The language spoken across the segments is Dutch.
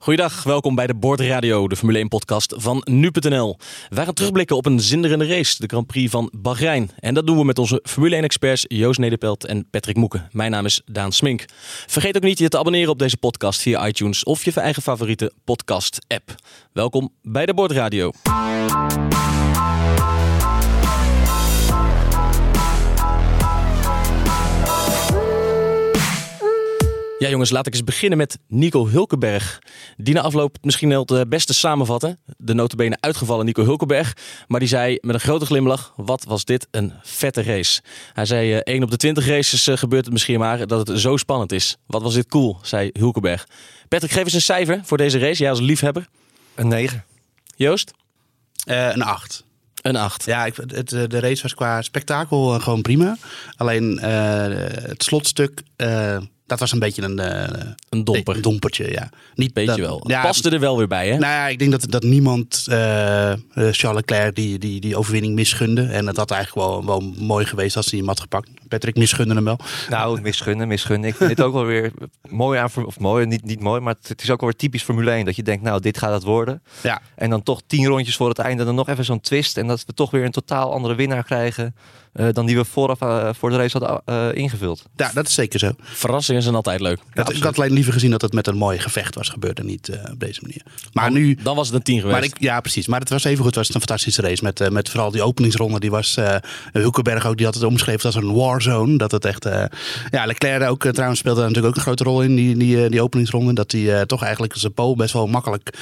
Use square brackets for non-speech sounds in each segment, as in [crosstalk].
Goeiedag, welkom bij de Board Radio, de Formule 1-podcast van nu.nl. Wij gaan terugblikken op een zinderende race, de Grand Prix van Bahrein. En dat doen we met onze Formule 1-experts Joost Nederpelt en Patrick Moeken. Mijn naam is Daan Smink. Vergeet ook niet je te abonneren op deze podcast via iTunes of je eigen favoriete podcast-app. Welkom bij de Board Radio. Ja, jongens, laat ik eens beginnen met Nico Hulkenberg. Die na afloop misschien wel het beste samenvatten. De notabene uitgevallen Nico Hulkenberg. Maar die zei met een grote glimlach: Wat was dit een vette race? Hij zei: uh, 1 op de 20 races uh, gebeurt het misschien maar dat het zo spannend is. Wat was dit cool? zei Hulkenberg. Patrick, geef eens een cijfer voor deze race. Jij als liefhebber. Een 9. Joost? Uh, een 8. Een 8. Ja, ik, het, de race was qua spektakel gewoon prima. Alleen het slotstuk dat was een beetje een, uh, een domper. Een dompertje, ja. Niet beetje dat, wel. Ja, Paste er wel weer bij, hè? Nou ja, ik denk dat, dat niemand uh, Charles Leclerc die, die, die overwinning misgunde. En dat had eigenlijk wel, wel mooi geweest als hij hem had gepakt. Patrick misgunde hem wel. Nou, misgunnen, misgunnen. Ik vind dit ook wel weer mooi aan, of mooi, niet, niet mooi, maar het is ook wel weer typisch Formule 1. Dat je denkt, nou, dit gaat het worden. Ja. En dan toch tien rondjes voor het einde, dan nog even zo'n twist. En dat we toch weer een totaal andere winnaar krijgen. Uh, dan die we vooraf uh, voor de race hadden uh, ingevuld. Ja, dat is zeker zo. Verrassingen zijn altijd leuk. Dat, ik had alleen liever gezien dat het met een mooi gevecht was gebeurd en niet op deze manier. Maar dan, nu, dan was het een tien geweest. Maar ik, ja, precies. Maar het was even goed. Was het een fantastische race met, met vooral die openingsronde. Die was Hulkenberg ook. Die had het omschreven als een warzone. Dat het echt. ja, Leclerc ook trouwens speelde daar natuurlijk ook een grote rol in die, die, die openingsronde. Dat hij toch eigenlijk zijn pole best wel makkelijk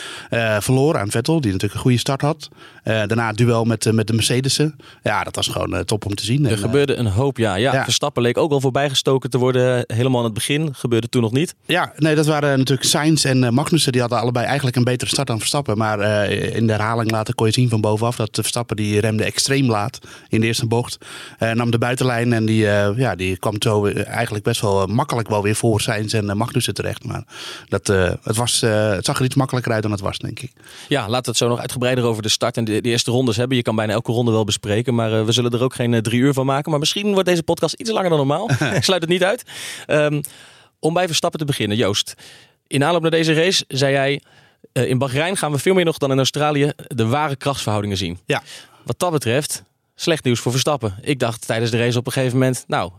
verloor aan Vettel, die natuurlijk een goede start had. daarna het duel met, met de Mercedes'en. Ja, dat was gewoon top om te Er en, gebeurde een hoop, ja. ja. Verstappen leek ook al voorbijgestoken te worden helemaal aan het begin. Gebeurde toen nog niet. Ja, nee, dat waren natuurlijk Sainz en Magnussen. Die hadden allebei eigenlijk een betere start dan Verstappen. Maar in de herhaling later kon je zien van bovenaf dat Verstappen die remde extreem laat in de eerste bocht. Nam de buitenlijn en die, ja, die kwam zo eigenlijk best wel makkelijk wel weer voor Sainz en Magnussen terecht. Maar dat, het, was, het zag er iets makkelijker uit dan het was, denk ik. Ja, laten we het zo nog uitgebreider over de start en de, de eerste rondes hebben. Je kan bijna elke ronde wel bespreken, maar we zullen er ook geen drie uur van maken. Maar misschien wordt deze podcast iets langer dan normaal. [laughs] Ik sluit het niet uit. Um, om bij Verstappen te beginnen, Joost. In aanloop naar deze race zei jij... Uh, in Bahrein gaan we veel meer nog dan in Australië de ware krachtsverhoudingen zien. Ja. Wat dat betreft, slecht nieuws voor Verstappen. Ik dacht tijdens de race op een gegeven moment... nou,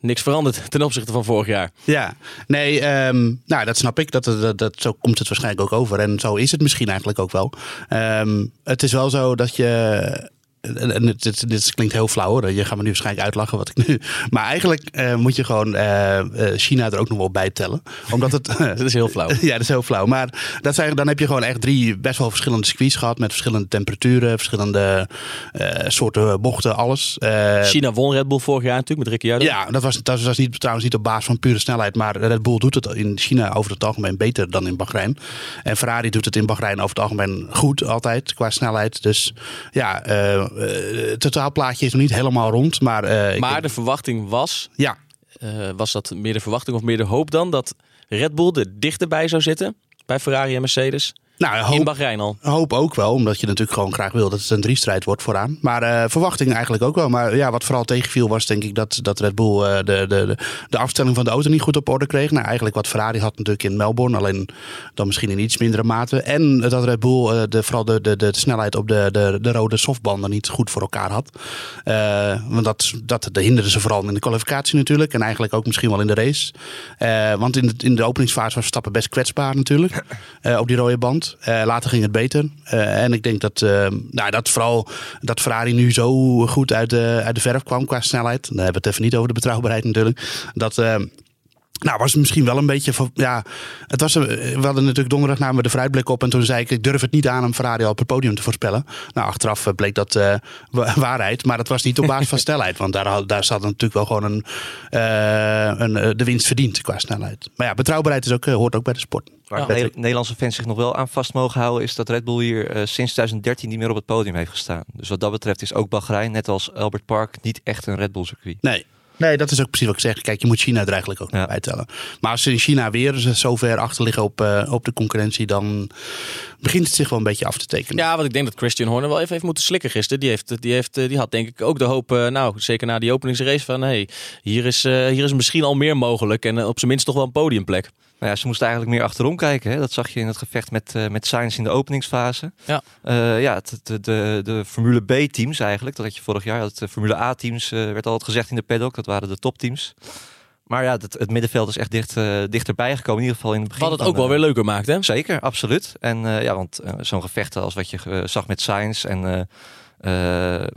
niks veranderd [laughs] ten opzichte van vorig jaar. Ja, nee, um, nou dat snap ik. Dat, dat, dat, zo komt het waarschijnlijk ook over. En zo is het misschien eigenlijk ook wel. Um, het is wel zo dat je en dit, dit, klinkt heel flauw hoor. Je gaat me nu waarschijnlijk uitlachen wat ik nu. Maar eigenlijk uh, moet je gewoon uh, China er ook nog wel bij tellen. Omdat het. [laughs] dat is heel flauw. [laughs] ja, dat is heel flauw. Maar dat zijn, dan heb je gewoon echt drie best wel verschillende circuits gehad. Met verschillende temperaturen, verschillende soorten bochten, alles. China won Red Bull vorig jaar natuurlijk met Ricciardo. Ja, dat was, dat was niet, trouwens niet op basis van pure snelheid. Maar Red Bull doet het in China over het algemeen beter dan in Bahrein. En Ferrari doet het in Bahrein over het algemeen goed altijd qua snelheid. Dus ja uh, het totaalplaatje is nog niet helemaal rond. Maar, uh, maar denk... de verwachting was. Ja. Uh, was dat meer de verwachting of meer de hoop dan dat Red Bull er dichterbij zou zitten bij Ferrari en Mercedes? Nou, hoop, in Bahrein al. Hoop ook wel, omdat je natuurlijk gewoon graag wil dat het een driestrijd wordt vooraan. Maar uh, verwachting eigenlijk ook wel. Maar ja, wat vooral tegenviel was denk ik dat, dat Red Bull uh, de, de, de, de afstelling van de auto niet goed op orde kreeg. Nou, eigenlijk wat Ferrari had natuurlijk in Melbourne, alleen dan misschien in iets mindere mate. En dat Red Bull uh, de, vooral de, de, de snelheid op de, de, de rode softbanden niet goed voor elkaar had. want dat, dat, dat hinderde ze vooral in de kwalificatie natuurlijk. En eigenlijk ook misschien wel in de race. want in de, in de openingsfase was Verstappen best kwetsbaar natuurlijk. [laughs] op die rode band. Later ging het beter. Uh, en ik denk dat, uh, nou, dat vooral dat Ferrari nu zo goed uit de, uit de verf kwam qua snelheid. Dan hebben we het even niet over de betrouwbaarheid natuurlijk. Dat. Nou, was het misschien wel een beetje van, ja, het was, we hadden natuurlijk donderdag namen we de vooruitblik op en toen zei ik, ik durf het niet aan om Ferrari al op het podium te voorspellen. Nou, achteraf bleek dat uh, [laughs] waarheid, maar dat was niet op basis van [laughs] snelheid, want daar, daar zat natuurlijk wel gewoon een, uh, een, de winst verdiend qua snelheid. Maar ja, betrouwbaarheid is ook, hoort ook bij de sport. Waar ja. Nederlandse fans zich nog wel aan vast mogen houden, is dat Red Bull hier uh, sinds 2013 niet meer op het podium heeft gestaan. Dus wat dat betreft is ook Bahrein, net als Albert Park, niet echt een Red Bull circuit. Nee. Nee, dat is ook precies wat ik zeg. Kijk, je moet China er eigenlijk ook Ja. bij tellen. Maar als ze in China weer zo ver achter liggen op, eh, op de concurrentie, dan begint het zich wel een beetje af te tekenen. Ja, want ik denk dat Christian Horner wel even heeft moeten slikken gisteren. Die, heeft, die, heeft, eh, die had denk ik ook de hoop, eh, nou zeker na die openingsrace, van hey, hier, is, hier is misschien al meer mogelijk. En op zijn minst toch wel een podiumplek. Nou ja, ze moesten eigenlijk meer achterom kijken. Hè? Dat zag je in het gevecht met, eh met Sainz in de openingsfase. Ja. Eh, ja, de, de, de Formule B-teams eigenlijk, dat had je vorig jaar. Dat de Formule A-teams eh, werd altijd gezegd in de paddock. Dat waren de topteams. Maar ja, het, het middenveld is echt dicht, dichterbij gekomen. In ieder geval in het begin. Wat het ook wel weer leuker maakt, hè? Zeker, absoluut. En ja, want zo'n gevecht als wat je zag met Sainz en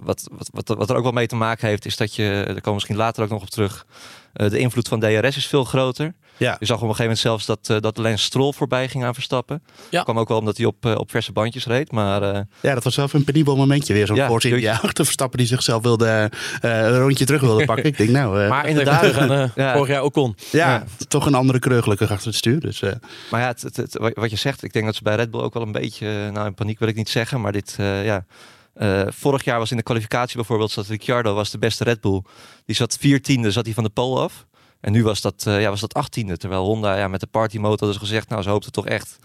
wat, wat, wat, er ook wel mee te maken heeft, is dat je, daar komen we misschien later ook nog op terug, de invloed van DRS is veel groter. Ja. Je zag op een gegeven moment zelfs dat, eh dat Lance Stroll voorbij ging aan Verstappen. Ja. kwam ook wel omdat hij op, eh, op verse bandjes reed, maar eh, Ja, dat was zelf een penibel momentje weer. Zo'n Ja, Force India achter Verstappen die zichzelf wilde, eh, een rondje terug wilde pakken. Ik denk nou, eh, maar inderdaad, Ja. vorig jaar Ocon. ja, ja. toch een andere kreur gelukkig achter het stuur. Dus, eh, Maar ja, het, het, het- wat je zegt, ik denk dat ze bij Red Bull ook wel een beetje, nou in paniek wil ik niet zeggen, maar dit, eh, ja. eh, vorig jaar was in de kwalificatie bijvoorbeeld, zat Ricciardo was de beste Red Bull. Die zat 14e, zat hij van de pole af. En nu was dat, eh, ja, was dat 18e. Terwijl Honda ja, met de party motor hadden ze gezegd, nou ze hoopten toch echt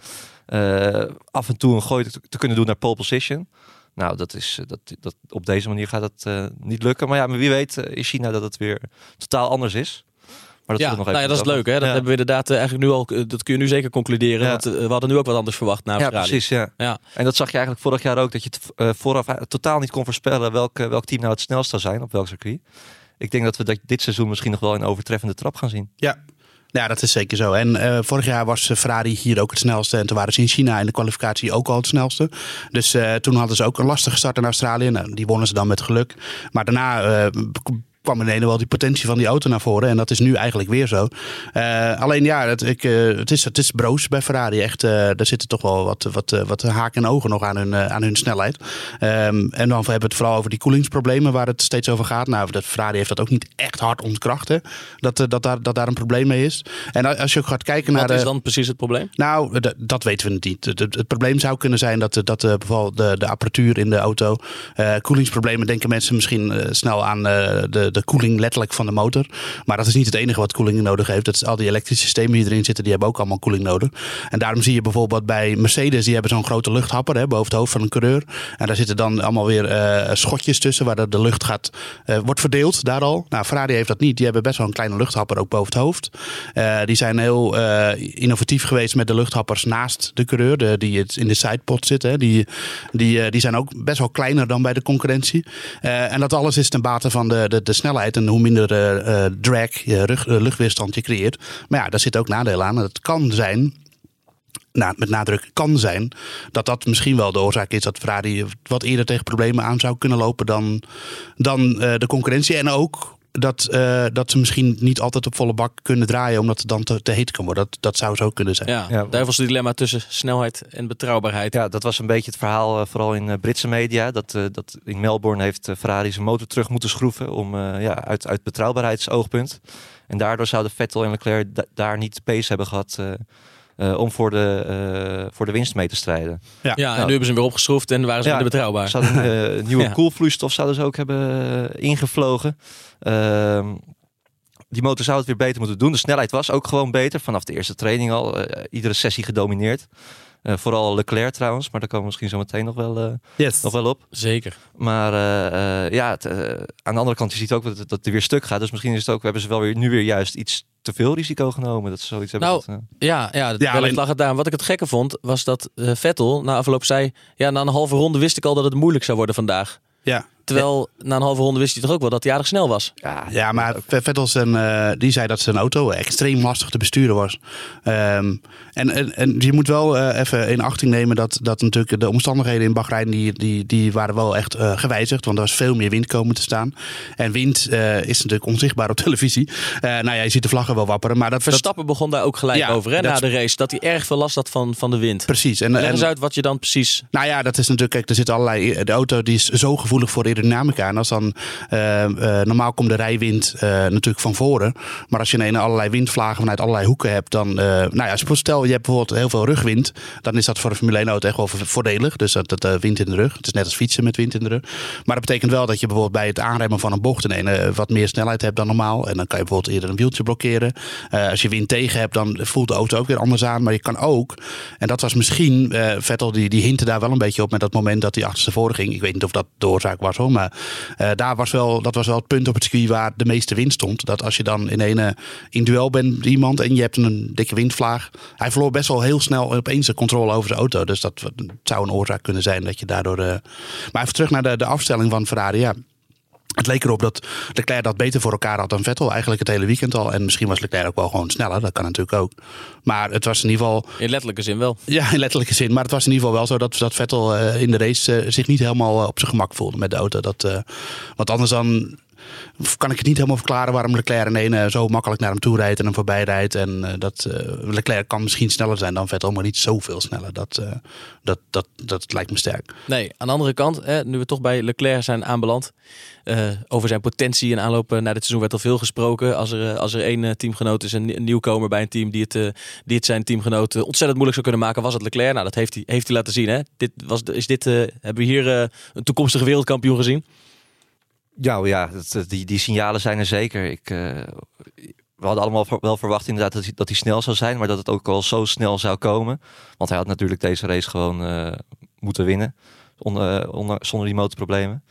eh, af en toe een gooi te, te kunnen doen naar pole position. Nou, dat is, eh, dat, dat, op deze manier gaat dat niet lukken. Maar ja, maar wie weet in China dat het weer totaal anders is. Maar dat Ja, we nou ja, nog dat is leuk. Hè? Dat Ja. hebben we inderdaad eigenlijk nu al. Dat kun je nu zeker concluderen. Ja. Want we hadden nu ook wat anders verwacht na Ja, precies. Ja. Ja. En dat zag je eigenlijk vorig jaar ook, dat je het vooraf totaal niet kon voorspellen welk, welk team nou het snelst zou zijn op welk circuit. Ik denk dat we dit seizoen misschien nog wel een overtreffende trap gaan zien. ja. ja, dat is zeker zo. En eh, vorig jaar was Ferrari hier ook het snelste. En toen waren ze in China in de kwalificatie ook al het snelste. Dus eh, toen hadden ze ook een lastige start in Australië. Nou, die wonnen ze dan met geluk. Maar daarna eh, kwam ineens wel die potentie van die auto naar voren. En dat is nu eigenlijk weer zo. Eh, alleen ja, het, ik, eh, het, is, het is broos bij Ferrari. Echt, eh er zitten toch wel wat, wat, wat haken en ogen nog aan hun, aan hun snelheid. Ehm, en dan hebben we het vooral over die koelingsproblemen waar het steeds over gaat. Nou, dat Ferrari heeft dat ook niet echt hard ontkracht. Hè? Dat, dat, daar, dat daar een probleem mee is. En als je ook gaat kijken naar... Wat is dan precies het probleem? nou, dat weten we niet. Het, het- het probleem zou kunnen zijn dat, dat bijvoorbeeld de, de apparatuur in de auto. koelingsproblemen denken mensen misschien snel aan de, koeling letterlijk van de motor. Maar dat is niet het enige wat koeling nodig heeft. Dat is al die elektrische systemen die erin zitten, die hebben ook allemaal koeling nodig. En daarom zie je bijvoorbeeld bij Mercedes, die hebben zo'n grote luchthapper hè, boven het hoofd van een coureur. En daar zitten dan allemaal weer eh, schotjes tussen waar de, lucht gaat, eh, wordt verdeeld daar al. Nou, Ferrari heeft dat niet. Die hebben best wel een kleine luchthapper ook boven het hoofd. Eh, die zijn heel innovatief geweest met de luchthappers naast de coureur, de, die in de sidepod zitten. Die, die, zijn ook best wel kleiner dan bij de concurrentie. En dat alles is ten bate van de, de snelheid en hoe minder eh, eh, drag, je eh, luchtweerstand je creëert. Maar ja, daar zit ook nadeel aan. Het kan zijn nou, met nadruk kan zijn dat dat misschien wel de oorzaak is dat Ferrari wat eerder tegen problemen aan zou kunnen lopen dan, dan de concurrentie. En ook dat, eh, dat ze misschien niet altijd op volle bak kunnen draaien omdat het dan te, te heet kan worden. Dat, dat zou zo kunnen zijn. Ja, Ja. duivelse dilemma tussen snelheid en betrouwbaarheid. Ja, dat was een beetje het verhaal, eh, vooral in eh, Britse media. Dat, eh, dat in Melbourne heeft Ferrari zijn motor terug moeten schroeven om, eh, ja, uit, uit betrouwbaarheidsoogpunt. En daardoor zouden Vettel en Leclerc da- daar niet de pace hebben gehad eh, om voor de, eh, voor de winst mee te strijden. Ja, en Nou. nu hebben ze hem weer opgeschroefd en waren ze Ja. weer betrouwbaar. Ze hadden eh, [laughs] nieuwe Ja. koelvloeistof zouden ze ook hebben ingevlogen. Ehm, die motor zou het weer beter moeten doen. De snelheid was ook gewoon beter. Vanaf de eerste training al. iedere sessie gedomineerd. Eh, vooral Leclerc trouwens. Maar daar komen we misschien zo meteen nog wel, eh, Yes. nog wel op. Zeker. Maar eh, eh, ja, aan de andere kant, je ziet ook dat, het- dat het weer stuk gaat. Dus misschien is het ook, hebben ze wel weer nu weer juist iets te veel risico genomen. Dat ze zoiets hebben. Nou, dat, Ja, ja, Ja, alleen- lag het daar. Wat ik het gekke vond, was dat Vettel na afloop zei... Ja, na een halve ronde wist ik al dat het moeilijk zou worden vandaag. Ja. Terwijl na een halve ronde wist hij toch ook wel dat hij aardig snel was. ja, Ja, maar Vettel zijn, eh, die zei dat zijn auto extreem lastig te besturen was. Ehm, en, en, en je moet wel eh, even in achting nemen dat, dat natuurlijk de omstandigheden in Bahrein die, die, die waren wel echt eh, gewijzigd. Want er was veel meer wind komen te staan. En wind eh, is natuurlijk onzichtbaar op [laughs] televisie. Eh, nou ja, je ziet de vlaggen wel wapperen. Maar dat, dat Verstappen begon daar ook gelijk Ja, over hè, na de race. Dat hij erg veel last had van, van de wind. precies. En, Leg en, eens uit wat je dan precies... Nou ja, dat is natuurlijk, kijk, er zit allerlei. De auto die is zo gevoelig voor aerodynamica. En als dan eh, eh, normaal komt de rijwind eh, natuurlijk van voren. Maar als je ineens allerlei windvlagen vanuit allerlei hoeken hebt, dan. nou ja, stel je hebt bijvoorbeeld heel veel rugwind. Dan is dat voor een Formule 1 auto echt wel voordelig. Dus dat, dat wind in de rug. Het is net als fietsen met wind in de rug. Maar dat betekent wel dat je bijvoorbeeld bij het aanremmen van een bocht ineens eh, wat meer snelheid hebt dan normaal. En dan kan je bijvoorbeeld eerder een wieltje blokkeren. Als je wind tegen hebt, dan voelt de auto ook weer anders aan. Maar je kan ook, en dat was misschien, eh, Vettel die, die hintte daar wel een beetje op met dat moment dat hij achterstevoren ging. Ik weet niet of dat de oorzaak was hoor, maar eh, daar was wel, dat was wel het punt op het circuit waar de meeste wind stond. Dat als je dan in een in duel bent met iemand en je hebt een dikke windvlaag. Hij verloor best wel heel snel opeens de controle over zijn auto. Dus dat zou een oorzaak kunnen zijn dat je daardoor... eh, Maar even terug naar de, de afstelling van Ferrari, ja. Het leek erop dat Leclerc dat beter voor elkaar had dan Vettel. Eigenlijk het hele weekend al. En misschien was Leclerc ook wel gewoon sneller. Dat kan natuurlijk ook. Maar het was in ieder geval... In letterlijke zin wel. Ja, in letterlijke zin. Maar het was in ieder geval wel zo dat, dat Vettel eh, in de race eh, zich niet helemaal eh, op zijn gemak voelde met de auto. Dat, want anders dan kan ik het niet helemaal verklaren waarom Leclerc in één eh, zo makkelijk naar hem toe rijdt en hem voorbij rijdt. En eh, dat eh, Leclerc kan misschien sneller zijn dan Vettel, maar niet zoveel sneller. Dat, dat, dat, dat lijkt me sterk. Nee, aan de andere kant, hè, nu we toch bij Leclerc zijn aanbeland. over zijn potentie en aanloop naar dit seizoen werd al veel gesproken. Als er, als er één teamgenoot is, een, nie- een nieuwkomer bij een team die het, die het zijn teamgenoot ontzettend moeilijk zou kunnen maken, was het Leclerc. Nou, dat heeft hij, heeft hij laten zien. Hè? Dit was, is dit, hebben we hier een toekomstige wereldkampioen gezien? Ja, ja die, die signalen zijn er zeker. Ik, eh, we hadden allemaal wel verwacht inderdaad dat hij, dat hij snel zou zijn, maar dat het ook al zo snel zou komen. Want hij had natuurlijk deze race gewoon eh, moeten winnen, onder, onder, zonder die motorproblemen.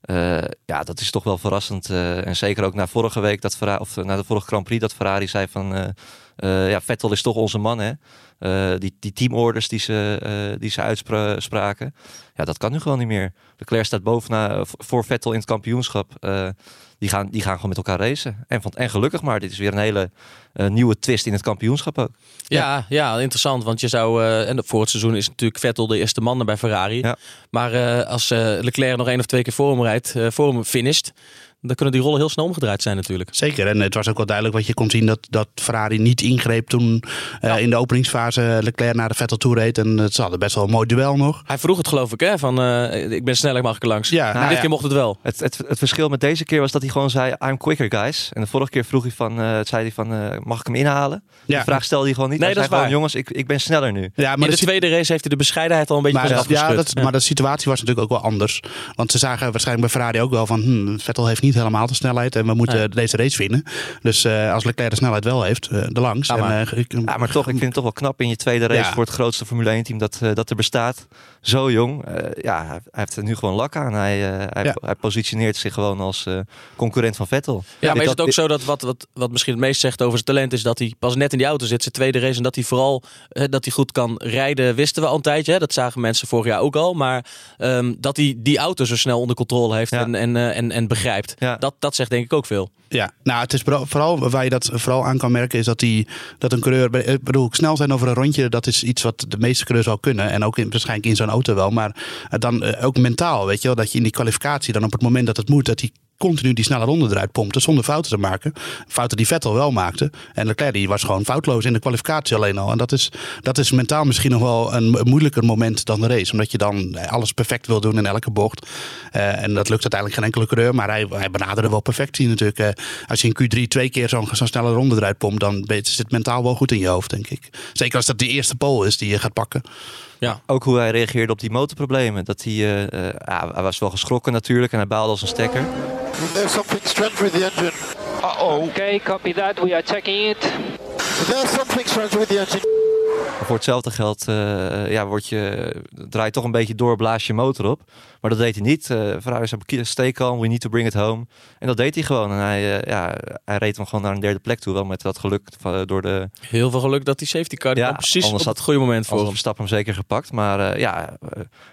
Eh, ja, dat is toch wel verrassend. en zeker ook na vorige week, dat Ferrari, of na de vorige Grand Prix, dat Ferrari zei van... eh, ja, Vettel is toch onze man, hè? Eh, die, die teamorders die ze, eh, die ze uitspraken. Ja, dat kan nu gewoon niet meer. Leclerc staat bovenaan voor Vettel in het kampioenschap. Die, gaan, die gaan gewoon met elkaar racen. En, van, en gelukkig maar, dit is weer een hele nieuwe twist in het kampioenschap ook. Ja, ja, interessant. Want je zou. en voor het seizoen is natuurlijk Vettel de eerste man bij Ferrari. Ja. Maar als Leclerc nog één of twee keer voor hem rijdt, voor hem finisht, dan kunnen die rollen heel snel omgedraaid zijn natuurlijk. Zeker. En het was ook wel duidelijk wat je kon zien dat, dat Ferrari niet ingreep toen eh, in de openingsfase Leclerc naar de Vettel toe reed. En het ze hadden best wel een mooi duel nog. Hij vroeg het geloof ik, hè? Van eh, ik ben sneller, mag ik er langs. Ja, Maar nou dit ja. keer mocht het wel. Het, het, het verschil met deze keer was dat hij gewoon zei: I'm quicker, guys. En de vorige keer vroeg hij van, eh, zei hij van, mag ik hem inhalen? Ja. Die vraag stelde hij gewoon niet. Nee, hij dat zei is gewoon, waar. jongens, ik, ik ben sneller nu. Ja, in maar de de, tweede race heeft hij de bescheidenheid al een beetje maar, ja, dat, maar de situatie was natuurlijk ook wel anders. Want ze zagen waarschijnlijk bij Ferrari ook wel van... Hm, Vettel heeft niet helemaal de snelheid en we moeten deze race winnen. Dus eh, als Leclerc de snelheid wel heeft, eh de langs. Ja, maar- en, eh, ik- maar toch, ik vind het toch wel knap in je tweede race voor het grootste Formule 1 team dat, dat er bestaat. Zo jong. Eh, ja, hij, heeft er nu gewoon lak aan. Hij, eh, hij, Ja. hij positioneert zich gewoon als eh, concurrent van Vettel. Ja, maar is het ook zo dat wat, wat, wat misschien het meest zegt over zijn talent is dat hij pas net in die auto zit, zijn tweede race, en dat hij vooral dat hij goed kan rijden, wisten we al een tijdje. Hè? Dat zagen mensen vorig jaar ook al. Maar ehm, dat hij die auto zo snel onder controle heeft Ja. en, en, eh, en, en begrijpt, Ja. dat, dat zegt denk ik ook veel. Ja, nou, het is vooral, waar je dat vooral aan kan merken, is dat, die, dat een coureur, ik bedoel, snel zijn over een rondje, dat is iets wat de meeste coureurs al kunnen. En ook in, waarschijnlijk in zo'n auto wel. Maar eh, dan eh, ook mentaal, weet je wel, dat je in die kwalificatie dan op het moment dat het moet, dat hij continu die snelle ronde eruit pompte zonder fouten te maken. Fouten die Vettel wel maakte. En Leclerc die was gewoon foutloos in de kwalificatie alleen al. En dat is, dat is mentaal misschien nog wel een, moeilijker moment dan de race. Omdat je dan alles perfect wil doen in elke bocht. Eh, en dat lukt uiteindelijk geen enkele coureur. Maar hij, hij benaderde wel perfectie natuurlijk. Eh, als je in Q3 twee keer zo'n zo'n snelle ronde eruit pompt, dan zit het mentaal wel goed in je hoofd, denk ik. Zeker als dat de eerste pole is die je gaat pakken. Ja. Ook hoe hij reageerde op die motorproblemen. Dat hij, eh, eh, ja, hij was wel geschrokken natuurlijk en hij baalde als een stekker. There's something strange with the engine. Uh-oh. Okay, copy that. We are checking it. There's something strange with the engine. Maar voor hetzelfde geld eh, ja, word je, draai je toch een beetje door, blaas je motor op. Maar dat deed hij niet. Uh, Ferrari zei, stay calm, we need to bring it home. En dat deed hij gewoon. En hij, eh, ja, hij reed hem gewoon naar een derde plek toe. Wel met dat geluk van, door de... Heel veel geluk dat die safety car Ja, precies op het goede moment voor hem. Verstappen hem zeker gepakt. Maar ja,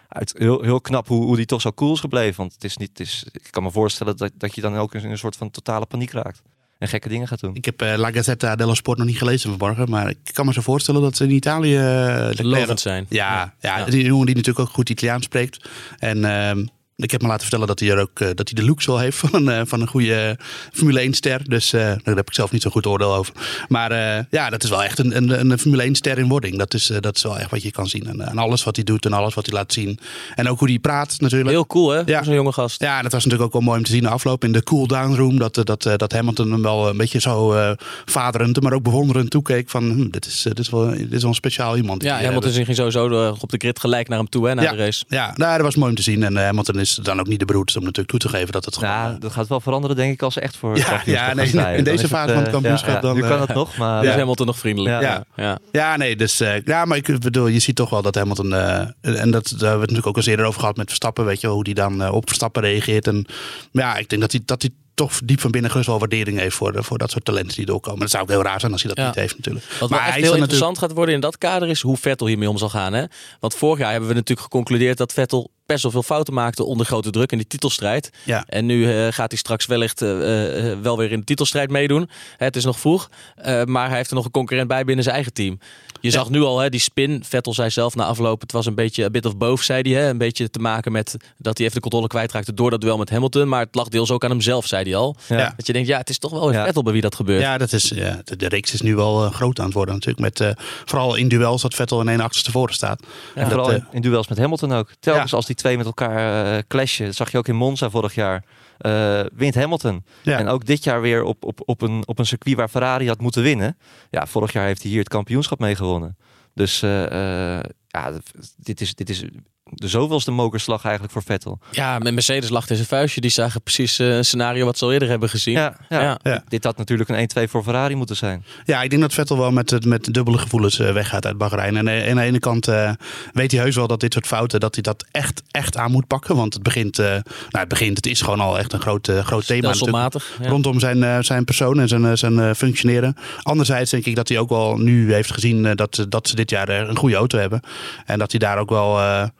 uit, heel, heel knap hoe, hoe die toch zo cool is gebleven. Want het is niet, het is, ik kan me voorstellen dat, dat je dan ook in een soort van totale paniek raakt. En gekke dingen gaat doen. Ik heb eh, La Gazzetta dello Sport nog niet gelezen vanmorgen. Maar ik kan me zo voorstellen dat ze in Italië... eh, Lovend zijn. Ja, ja, Ja. die jongen die natuurlijk ook goed Italiaans spreekt. En ehm, Ik heb me laten vertellen dat hij er ook eh, dat hij de looks wel heeft van een, eh, van een goede Formule 1 ster. Dus eh, daar heb ik zelf niet zo'n goed oordeel over. Maar eh, ja, dat is wel echt een, een, een Formule 1 ster in wording. Dat is, eh, dat is wel echt wat je kan zien. En, en alles wat hij doet en alles wat hij laat zien. En ook hoe hij praat natuurlijk. Heel cool hè, Ja. zo'n jonge gast. Ja, en dat was natuurlijk ook wel mooi om te zien de afloop in de cool-down room. Dat, eh, dat, eh, dat Hamilton hem wel een beetje zo eh vaderend, maar ook bewonderend toekeek. Van, hm, dit, is, eh, dit, is wel, dit is wel een speciaal iemand. Ja, Hamilton ging sowieso eh, op de grid gelijk naar hem toe hè, na Ja. de race. Ja, nou, dat was mooi om te zien. En eh, Hamilton is dan ook niet de beroerdste om natuurlijk toe te geven dat het gewoon... Nou, eh, dat gaat wel veranderen, denk ik, als ze echt voor. Ja, ja, nee, in Dan deze fase van het eh, kampioenschap ja, ja, dan, Nu kan eh, het nog, maar. Dus ja. Hamilton nog vriendelijk. Ja. Ja. Ja. Ja, nee, dus eh, ja, maar ik bedoel, je ziet toch wel dat Hamilton eh, en dat daar hebben we het natuurlijk ook eens eerder over gehad met Verstappen, weet je, hoe die dan eh, op Verstappen reageert en ja, ik denk dat hij dat hij toch diep van binnen gerust wel waardering heeft voor, de, voor dat soort talenten die doorkomen. Dat zou ook heel raar zijn als hij dat Ja. niet heeft natuurlijk. Wat wel maar echt hij heel er interessant gaat worden in dat kader is hoe Vettel hiermee om zal gaan. Hè? Want vorig jaar hebben we natuurlijk geconcludeerd dat Vettel best wel veel fouten maakte onder grote druk in die titelstrijd. Ja. En nu eh, gaat hij straks wellicht eh, eh, wel weer in de titelstrijd meedoen. Hè, het is nog vroeg, eh, maar hij heeft er nog een concurrent bij binnen zijn eigen team. Je zag nu al hè, die spin. Vettel zei zelf na afloop, het was een beetje a bit of both, zei hij. Hè? Een beetje te maken met dat hij even de controle kwijtraakte door dat duel met Hamilton. Maar het lag deels ook aan hemzelf, zei hij al. Ja. Dat je denkt, ja, het is toch wel weer Ja. Vettel bij wie dat gebeurt. Ja, dat is, ja, de, de reeks is nu wel groot aan het worden natuurlijk. Met, eh, vooral in duels dat Vettel in één achterstevoren staat. En En vooral dat, in, in duels met Hamilton ook. Telkens Ja. als die twee met elkaar eh, clashen, dat zag je ook in Monza vorig jaar, eh, wint Hamilton. Ja. En ook dit jaar weer op, op, op, een, op een circuit waar Ferrari had moeten winnen. Ja, vorig jaar heeft hij hier het kampioenschap mee gewonnen. Dus eh, ja, dit is, dit is de zoveelste mokerslag eigenlijk voor Vettel. Ja, met Mercedes lag in zijn vuistje. Die zagen precies eh, een scenario wat ze al eerder hebben gezien. Ja, ja. Ja. Ja. Dit had natuurlijk een 1-2 voor Ferrari moeten zijn. Ja, ik denk dat Vettel wel met, met dubbele gevoelens eh, weggaat uit Bahrein. En eh, aan de ene kant eh, weet hij heus wel dat dit soort fouten, dat hij dat echt, echt aan moet pakken. Want het begint, eh, nou het begint, het is gewoon al echt een groot, groot thema. Ja. Rondom zijn, zijn persoon en zijn, zijn functioneren. Anderzijds denk ik dat hij ook wel nu heeft gezien dat, dat ze dit jaar een goede auto hebben. En dat hij daar ook wel.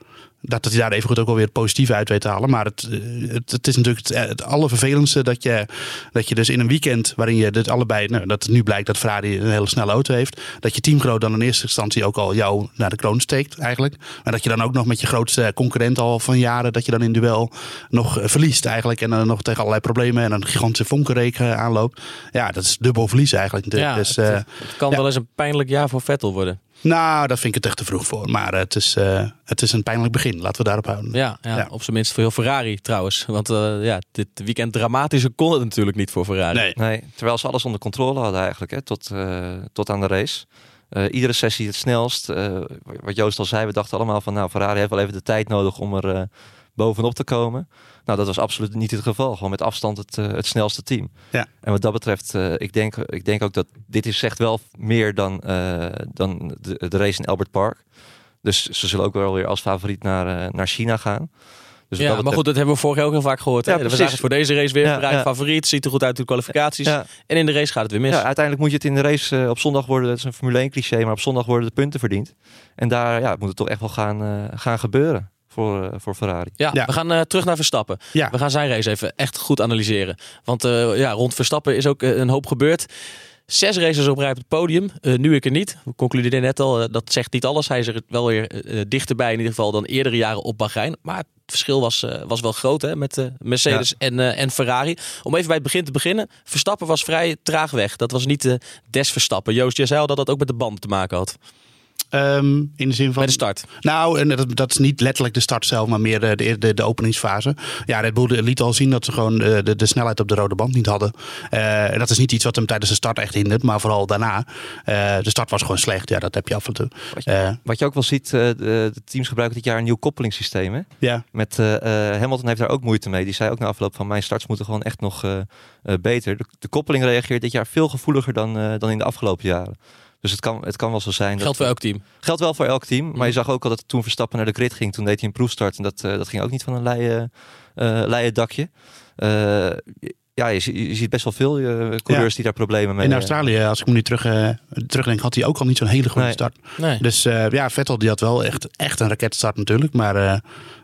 Eh, dat, dat hij daar even goed ook wel weer het positieve uit weet te halen. Maar het, eh, het, het is natuurlijk het, het allervervelendste dat je, dat je dus in een weekend waarin je dit allebei, nou, dat nu blijkt dat Ferrari een hele snelle auto heeft, dat je teamgenoot dan in eerste instantie ook al jou naar de kroon steekt eigenlijk. Maar dat je dan ook nog met je grootste concurrent al van jaren, dat je dan in duel nog eh, verliest eigenlijk. En dan nog tegen allerlei problemen en een gigantische vonkenreek eh, aanloopt. Ja, dat is dubbel verlies eigenlijk. Ja, dus, het, eh, het kan ja. wel eens een pijnlijk jaar voor Vettel worden. Nou, dat vind ik het echt te vroeg voor. Maar het is, eh, het is een pijnlijk begin. Laten we daarop houden. Ja, ja, Ja. op zijn minst voor heel Ferrari trouwens. Want eh, ja, dit weekend dramatischer kon het natuurlijk niet voor Ferrari. Nee. Nee, terwijl ze alles onder controle hadden eigenlijk, hè, tot, eh, tot aan de race. Eh, iedere sessie het snelst. Eh, wat Joost al zei, we dachten allemaal van, nou, Ferrari heeft wel even de tijd nodig om er bovenop te komen. Nou, dat was absoluut niet het geval. Gewoon met afstand het, eh, het snelste team. Ja. En wat dat betreft, eh, ik, denk, ik denk ook dat dit is echt wel meer dan, eh, dan de, de race in Albert Park. Dus ze zullen ook wel weer als favoriet naar, naar China gaan. Dus Ja, maar goed, dat hebben we vorig jaar ook heel vaak gehoord. Hè? Ja, we zagen het voor deze race weer. Ja, favoriet, ziet er goed uit in de kwalificaties. Ja. En in de race gaat het weer mis. Ja, uiteindelijk moet je het in de race op zondag worden. Dat is een Formule 1 cliché, maar op zondag worden de punten verdiend. En daar ja, moet het toch echt wel gaan, gaan gebeuren voor, eh, voor Ferrari. Ja, Ja. we gaan eh, terug naar Verstappen. Ja. We gaan zijn race even echt goed analyseren. Want eh, ja, rond Verstappen is ook een hoop gebeurd. Zes races op rij op het podium. Eh, nu ik er niet. We concludeerden net al, dat zegt niet alles. Hij is er wel weer eh, dichterbij in ieder geval dan eerdere jaren op Bahrein. Maar het verschil was, eh, was wel groot hè, met eh, Mercedes en, eh, en Ferrari. Om even bij het begin te beginnen. Verstappen was vrij traag weg. Dat was niet des Verstappen. Joost, jij zei al dat dat ook met de band te maken had. Ehm, in de zin van. Bij de start. Nou, en dat, dat is niet letterlijk de start zelf, maar meer de, de, de, openingsfase. Ja, Red Bull liet al zien dat ze gewoon eh, de, de snelheid op de rode band niet hadden. Eh, en dat is niet iets wat hem tijdens de start echt hindert, maar vooral daarna. Eh, de start was gewoon slecht. Ja, dat heb je af en toe. Wat je, Eh, wat je ook wel ziet, eh, de, teams gebruiken dit jaar een nieuw koppelingssysteem. Hè? ja, Met, eh, eh, Hamilton heeft daar ook moeite mee. Die zei ook na afloop van mijn starts moeten gewoon echt nog eh, eh, beter. De, de koppeling reageert dit jaar veel gevoeliger dan, eh, dan in de afgelopen jaren. Dus het kan, het kan wel zo zijn. Geldt voor elk team. Geldt wel voor elk team. Maar Mhm. je zag ook al dat toen Verstappen naar de grid ging, toen deed hij een proefstart. En dat, eh, dat ging ook niet van een leien, eh leien dakje. Eh, ja, je, je ziet best wel veel coureurs die daar problemen mee in eh, Australië, als ik me nu terug, terugdenk, had hij ook al niet zo'n hele goede Nee. start. Nee. Dus eh, ja, Vettel die had wel echt, echt een raketstart natuurlijk. Maar eh,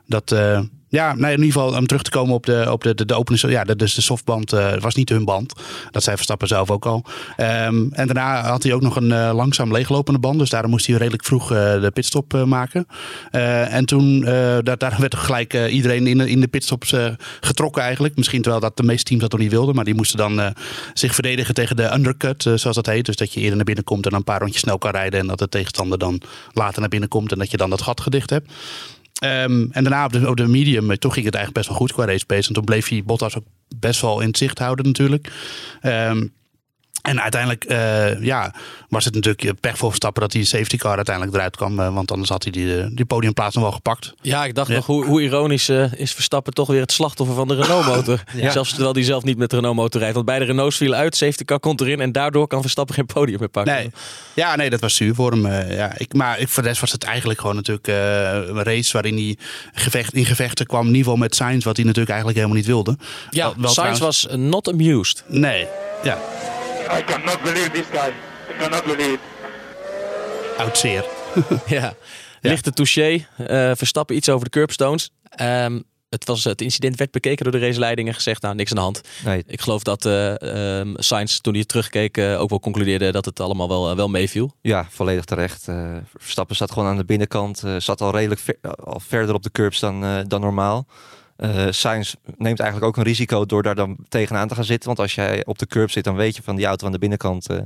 dat, eh, Ja, nee, in ieder geval om terug te komen op de, op de, de, opening. Ja, dus de softband uh, was niet hun band. Dat zei Verstappen zelf ook al. Um, en daarna had hij ook nog een uh, langzaam leeglopende band. Dus daarom moest hij redelijk vroeg uh, de pitstop maken. en toen daar, daar werd gelijk iedereen in, in de pitstops getrokken eigenlijk. Misschien terwijl dat de meeste teams dat nog niet wilden. Maar die moesten dan zich verdedigen tegen de undercut, zoals dat heet. Dus dat je eerder naar binnen komt en dan een paar rondjes snel kan rijden. En dat de tegenstander dan later naar binnen komt. En dat je dan dat gat gedicht hebt. Um, en daarna op de, op de medium, toen ging het eigenlijk best wel goed qua race pace. En toen bleef hij Bottas ook best wel in het zicht houden natuurlijk. Um, en uiteindelijk uh, ja, was het natuurlijk pech voor Verstappen dat die safety car uiteindelijk eruit kwam. Uh, want anders had hij die, eh, die podiumplaats nog wel gepakt. Ja, ik dacht nog hoe, hoe ironisch uh, is Verstappen toch weer het slachtoffer van de Renault motor. [laughs] ja. Zelfs terwijl hij zelf niet met de Renault motor rijdt. Want beide Renaults vielen uit, safety car komt erin en daardoor kan Verstappen geen podium meer pakken. Nee. Ja, nee, dat was zuur voor hem. ja, ik, maar ik, voor de rest was het eigenlijk gewoon natuurlijk een race waarin hij gevecht, in gevechten kwam. Geval met Sainz, wat hij natuurlijk eigenlijk helemaal niet wilde. Ja, wel, wel Sainz trouwens... was not amused. Nee, ja. I cannot believe this guy. I cannot believe it. Oud zeer. [laughs] ja. Lichte touché. Uh, Verstappen iets over de curbstones. Um, het, was, het incident werd bekeken door de raceleiding en gezegd, nou, niks aan de hand. Nee. Ik geloof dat uh, um, Sainz, toen hij terugkeek, uh, ook wel concludeerde dat het allemaal wel, uh, wel meeviel. Ja, volledig terecht. Verstappen zat gewoon aan de binnenkant. zat al redelijk ver, al verder op de curbs dan, dan normaal. Uh, Sainz neemt eigenlijk ook een risico door daar dan tegenaan te gaan zitten. Want als jij op de curb zit, dan weet je van die auto aan de binnenkant uh,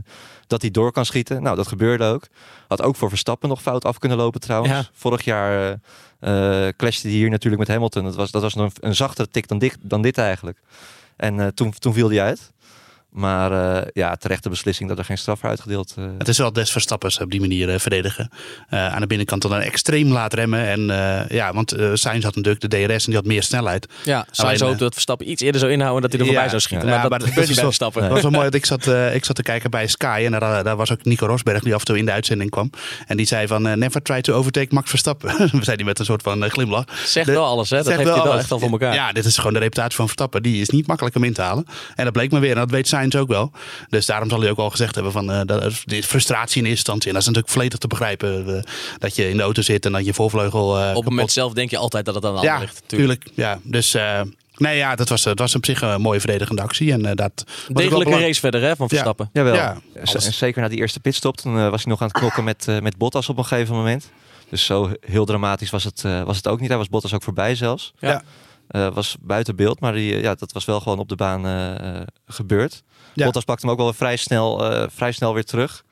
dat hij door kan schieten. Nou, dat gebeurde ook. Had ook voor Verstappen nog fout af kunnen lopen trouwens. Ja. Vorig jaar uh, clashte hij hier natuurlijk met Hamilton. Dat was, dat was nog een, een zachtere tik dan dit, dan dit eigenlijk. En toen, toen viel hij uit. Maar uh, ja, terechte beslissing dat er geen straf uitgedeeld uh... Het is wel des Verstappers op die manier uh, verdedigen. aan de binnenkant dan extreem laat remmen. En ja, want Sainz had natuurlijk de DRS en die had meer snelheid. Ja, Sainz hoopte dat Verstappen iets eerder zou inhouden dat hij er voorbij ja, zou schieten. Ja, maar, dat was wel mooi dat [laughs] ik zat, ik zat te kijken bij Sky. En daar, daar was ook Nico Rosberg die af en toe in de uitzending kwam. En die zei van never try to overtake Max Verstappen. [laughs] We zei die met een soort van glimlach. Zegt wel alles hè, dat heeft hij wel echt al voor elkaar. Ja, dit is gewoon de reputatie van Verstappen. Die is niet makkelijk om in te halen. En dat bleek maar weer. En dat weet Sainz ook wel. Dus daarom zal hij ook al gezegd hebben van uh, dat, de frustratie in eerste instantie. En dat is natuurlijk volledig te begrijpen. Uh, dat je in de auto zit en dat je voorvleugel. Uh, Op het moment zelf denk je altijd dat het aan de ja, ligt. Tuurlijk. Ja, dus. Nee, ja, dat was, het was op zich een mooie verdedigende actie. En, uh, dat Degelijke race verder hè, van Verstappen. Ja, jawel. Ja, en zeker na die eerste pitstop. Toen uh, was hij nog aan het knokken met, uh, met Bottas op een gegeven moment. Dus zo heel dramatisch was het, was het ook niet. Daar was Bottas ook voorbij zelfs. Ja. Uh, was buiten beeld, maar die, ja, dat was wel gewoon op de baan uh, gebeurd. Ja. Bottas pakte hem ook wel vrij snel, vrij snel weer terug.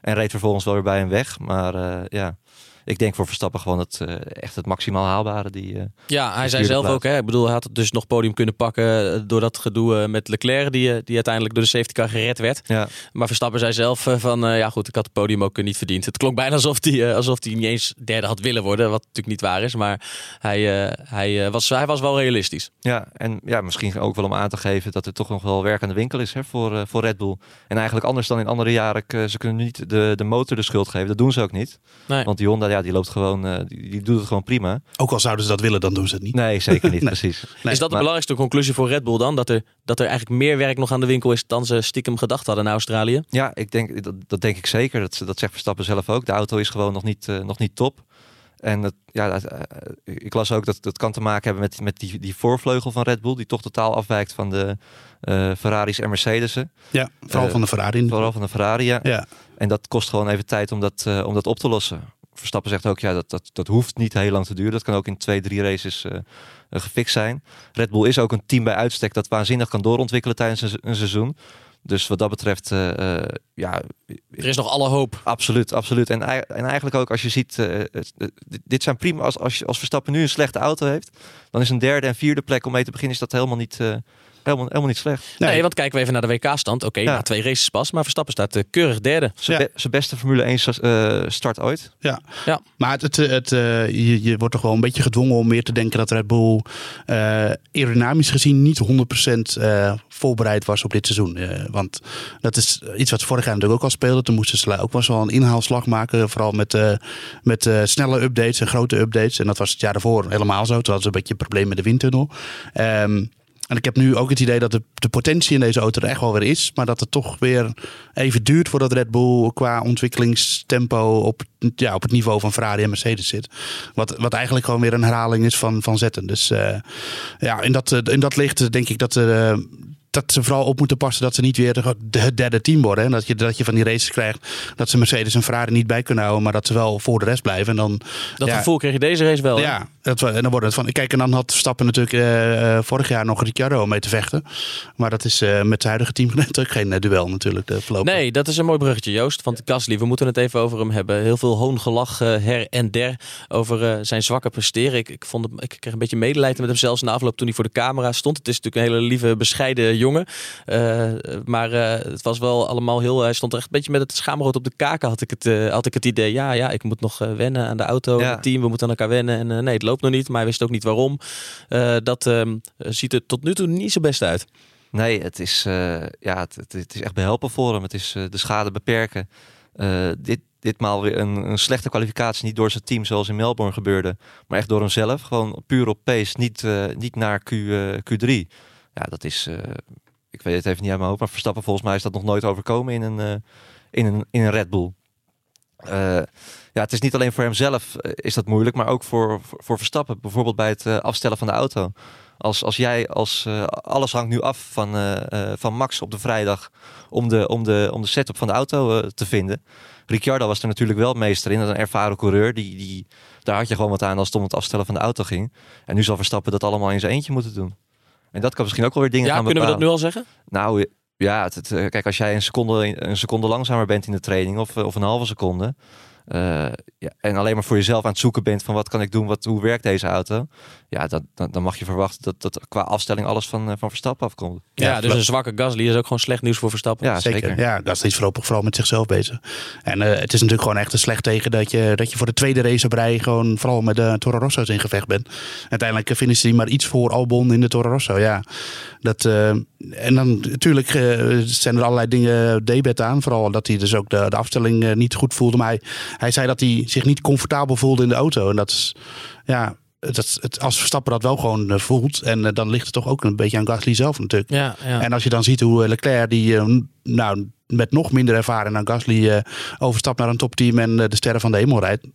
En reed vervolgens wel weer bij hem weg. Maar ja, ik denk voor Verstappen gewoon het, uh, echt het maximaal haalbare. Die, uh, ja, hij zei zelf ook, hè, ik bedoel, hij had dus nog podium kunnen pakken door dat gedoe met Leclerc, die, die uiteindelijk door de safety car gered werd. Ja. Maar Verstappen zei zelf van, ja goed, ik had het podium ook niet verdiend. Het klonk bijna alsof hij, alsof hij niet eens derde had willen worden, wat natuurlijk niet waar is. Maar hij, hij, was, hij was wel realistisch. Ja, en ja, misschien ook wel om aan te geven dat er toch nog wel werk aan de winkel is hè, voor, voor Red Bull. En eigenlijk anders dan in andere jaren, ze kunnen niet de, de motor de schuld geven. Dat doen ze ook niet. Nee. Want die Honda, ja, die loopt gewoon die, die, doet het gewoon prima. Ook al zouden ze dat willen, dan doen ze het niet. Nee, zeker niet, [laughs] nee. precies. Nee. Is dat de belangrijkste conclusie voor Red Bull dan? Dat er, dat er eigenlijk meer werk nog aan de winkel is dan ze stiekem gedacht hadden in Australië? Ja, ik denk, dat, dat denk ik zeker. Dat, dat zegt Verstappen zelf ook. De auto is gewoon nog niet, uh, nog niet top. En het, ja, uh, ik las ook dat dat kan te maken hebben met, met die, die voorvleugel van Red Bull, die toch totaal afwijkt van de uh, Ferraris en Mercedes'en. Ja, vooral van de Ferrari. Vooral van de Ferrari, ja. ja. En dat kost gewoon even tijd om dat, om dat op te lossen. Verstappen zegt ook, ja, dat, dat, dat hoeft niet heel lang te duren. Dat kan ook in twee, drie races uh, gefixt zijn. Red Bull is ook een team bij uitstek dat waanzinnig kan doorontwikkelen tijdens een, een seizoen. Dus wat dat betreft, uh, ja... Er is nog alle hoop. Absoluut, absoluut. En, en eigenlijk ook als je ziet, dit zijn prima... Als, als, als Verstappen nu een slechte auto heeft, dan is een derde en vierde plek om mee te beginnen, is dat helemaal niet... Helemaal, helemaal niet slecht. Nee, nee, want kijken we even naar de WK-stand. Oké, okay, ja. twee races pas, maar Verstappen staat uh, keurig derde. Zijn ja. be beste Formule 1 uh, start ooit. Ja, ja. maar het, het, het uh, je, je, wordt toch wel een beetje gedwongen om meer te denken dat Red Bull aerodynamisch gezien niet 100% voorbereid was op dit seizoen. want dat is iets wat vorig jaar natuurlijk ook al speelde. Toen moesten ze ook wel een inhaalslag maken. Vooral met, met snelle updates en grote updates. En dat was het jaar daarvoor helemaal zo. Toen hadden ze een beetje een probleem met de windtunnel. Um, En ik heb nu ook het idee dat de, de potentie in deze auto er echt wel weer is. Maar dat het toch weer even duurt voordat Red Bull qua ontwikkelingstempo op, ja, op het niveau van Ferrari en Mercedes zit. Wat, wat eigenlijk gewoon weer een herhaling is van, van zetten. Dus uh, ja, in dat, in dat licht denk ik dat, uh, dat ze vooral op moeten passen dat ze niet weer het derde team worden. En dat je, dat je van die races krijgt dat ze Mercedes en Ferrari niet bij kunnen houden, maar dat ze wel voor de rest blijven. En dan, dat ja, gevoel kreeg je deze race wel. Ja, dat, en dan wordt het van. Kijk, en dan had Stappen natuurlijk uh, vorig jaar nog Ricciardo om mee te vechten. Maar dat is uh, met het huidige team [laughs] natuurlijk geen uh, duel natuurlijk. De nee, dat is een mooi bruggetje, Joost. Want Gasly, we moeten het even over hem hebben. Heel veel hoongelach her en der over zijn zwakke presteren. Ik, ik, vond het, ik kreeg een beetje medelijden met hem zelfs na afloop toen hij voor de camera stond. Het is natuurlijk een hele lieve, bescheiden jongen. Uh, maar uh, het was wel allemaal heel. Hij stond er echt een beetje met het schaamrood op de kaken. Had ik het, uh, had ik het idee. Ja, ja, ik moet nog wennen aan de auto. Ja. Het team, we moeten aan elkaar wennen. En nee, het loopt nog niet. Maar hij wist ook niet waarom. dat ehm, ziet er tot nu toe niet zo best uit. Nee, het is, ja, het, het, het, is echt behelpen voor hem. Het is de schade beperken. dit, ditmaal weer een, een, slechte kwalificatie. Niet door zijn team zoals in Melbourne gebeurde. Maar echt door hemzelf. Gewoon puur op pace. Niet, niet naar Q, Q3. Ja, dat is ik weet het even niet uit mijn hoofd, maar Verstappen volgens mij is dat nog nooit overkomen in een, uh, in een, in een Red Bull. Uh, ja, het is niet alleen voor hemzelf is dat moeilijk, maar ook voor, voor, voor Verstappen. Bijvoorbeeld bij het afstellen van de auto. Als, als jij als alles hangt nu af van, van Max op de vrijdag om de, om de, om de setup van de auto te vinden. Ricciardo was er natuurlijk wel meester in, dat een ervaren coureur. Die, die, daar had je gewoon wat aan als het om het afstellen van de auto ging. En nu zal Verstappen dat allemaal in zijn eentje moeten doen. En dat kan misschien ook wel weer dingen ja, gaan kunnen bepalen. we dat nu al zeggen? Nou ja, het, het, kijk, als jij een seconde, een seconde langzamer bent in de training of, of een halve seconde. Uh, ja, en alleen maar voor jezelf aan het zoeken bent van wat kan ik doen, wat, hoe werkt deze auto. Ja, dat, dan, dan mag je verwachten dat, dat qua afstelling alles van, van Verstappen afkomt. Ja, ja dus een zwakke Gasly is ook gewoon slecht nieuws voor Verstappen. Ja, zeker. zeker. Ja, Gasly is voorlopig vooral met zichzelf bezig. En uh, het is natuurlijk gewoon echt een slecht tegen dat je, dat je voor de tweede race op rij gewoon vooral met de Toro Rosso's in gevecht bent. Uiteindelijk finishen die maar iets voor Albon in de Toro Rosso. Ja, dat, uh, en dan natuurlijk zijn er allerlei dingen debet aan. Vooral dat hij dus ook de, de afstelling niet goed voelde. Maar hij, hij zei dat hij zich niet comfortabel voelde in de auto. En dat is, ja, dat, het, als Verstappen dat wel gewoon uh, voelt. En uh, dan ligt het toch ook een beetje aan Gasly zelf natuurlijk. Ja, ja. En als je dan ziet hoe Leclerc, die nou, met nog minder ervaring dan Gasly, overstapt naar een topteam en de sterren van de hemel rijdt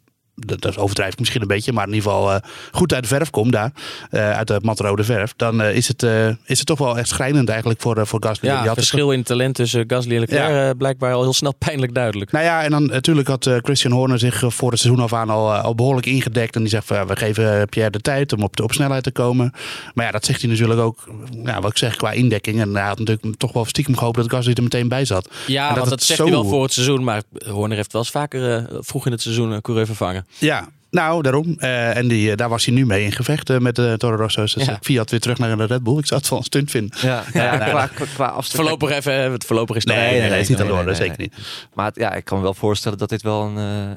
dat, dat overdrijf ik misschien een beetje, maar in ieder geval uh, goed uit de verf komt daar, uh, uit de matrode verf, dan uh, is, het, is het toch wel echt schrijnend eigenlijk voor, voor Gasly. Ja, het verschil het... in talent tussen Gasly en Leclerc ja. blijkbaar al heel snel [laughs] pijnlijk duidelijk. Nou ja, en dan natuurlijk had Christian Horner zich voor het seizoen af aan al, al behoorlijk ingedekt en die zegt van, we geven Pierre de tijd om op, de, op snelheid te komen. Maar ja, dat zegt hij natuurlijk ook, ja, wat ik zeg, qua indekking. En hij had natuurlijk toch wel stiekem gehoopt dat Gasly er meteen bij zat. Ja, en dat, want dat zegt zo... hij wel voor het seizoen, maar Horner heeft wel eens vaker vroeg in het seizoen een coureur vervangen. Ja, nou, daarom. Uh, en die, uh, daar was hij nu mee in gevecht uh, met de Toro Rosso's. Dus ja. Fiat weer terug naar de Red Bull. Ik zou het wel een stunt vinden. Ja, [laughs] ja, ja qua, qua, qua Voorlopig even, het voorlopig is nee, nee, nee, nee, nee, is niet aan de orde, zeker niet. Maar ja, ik kan me wel voorstellen dat dit wel een,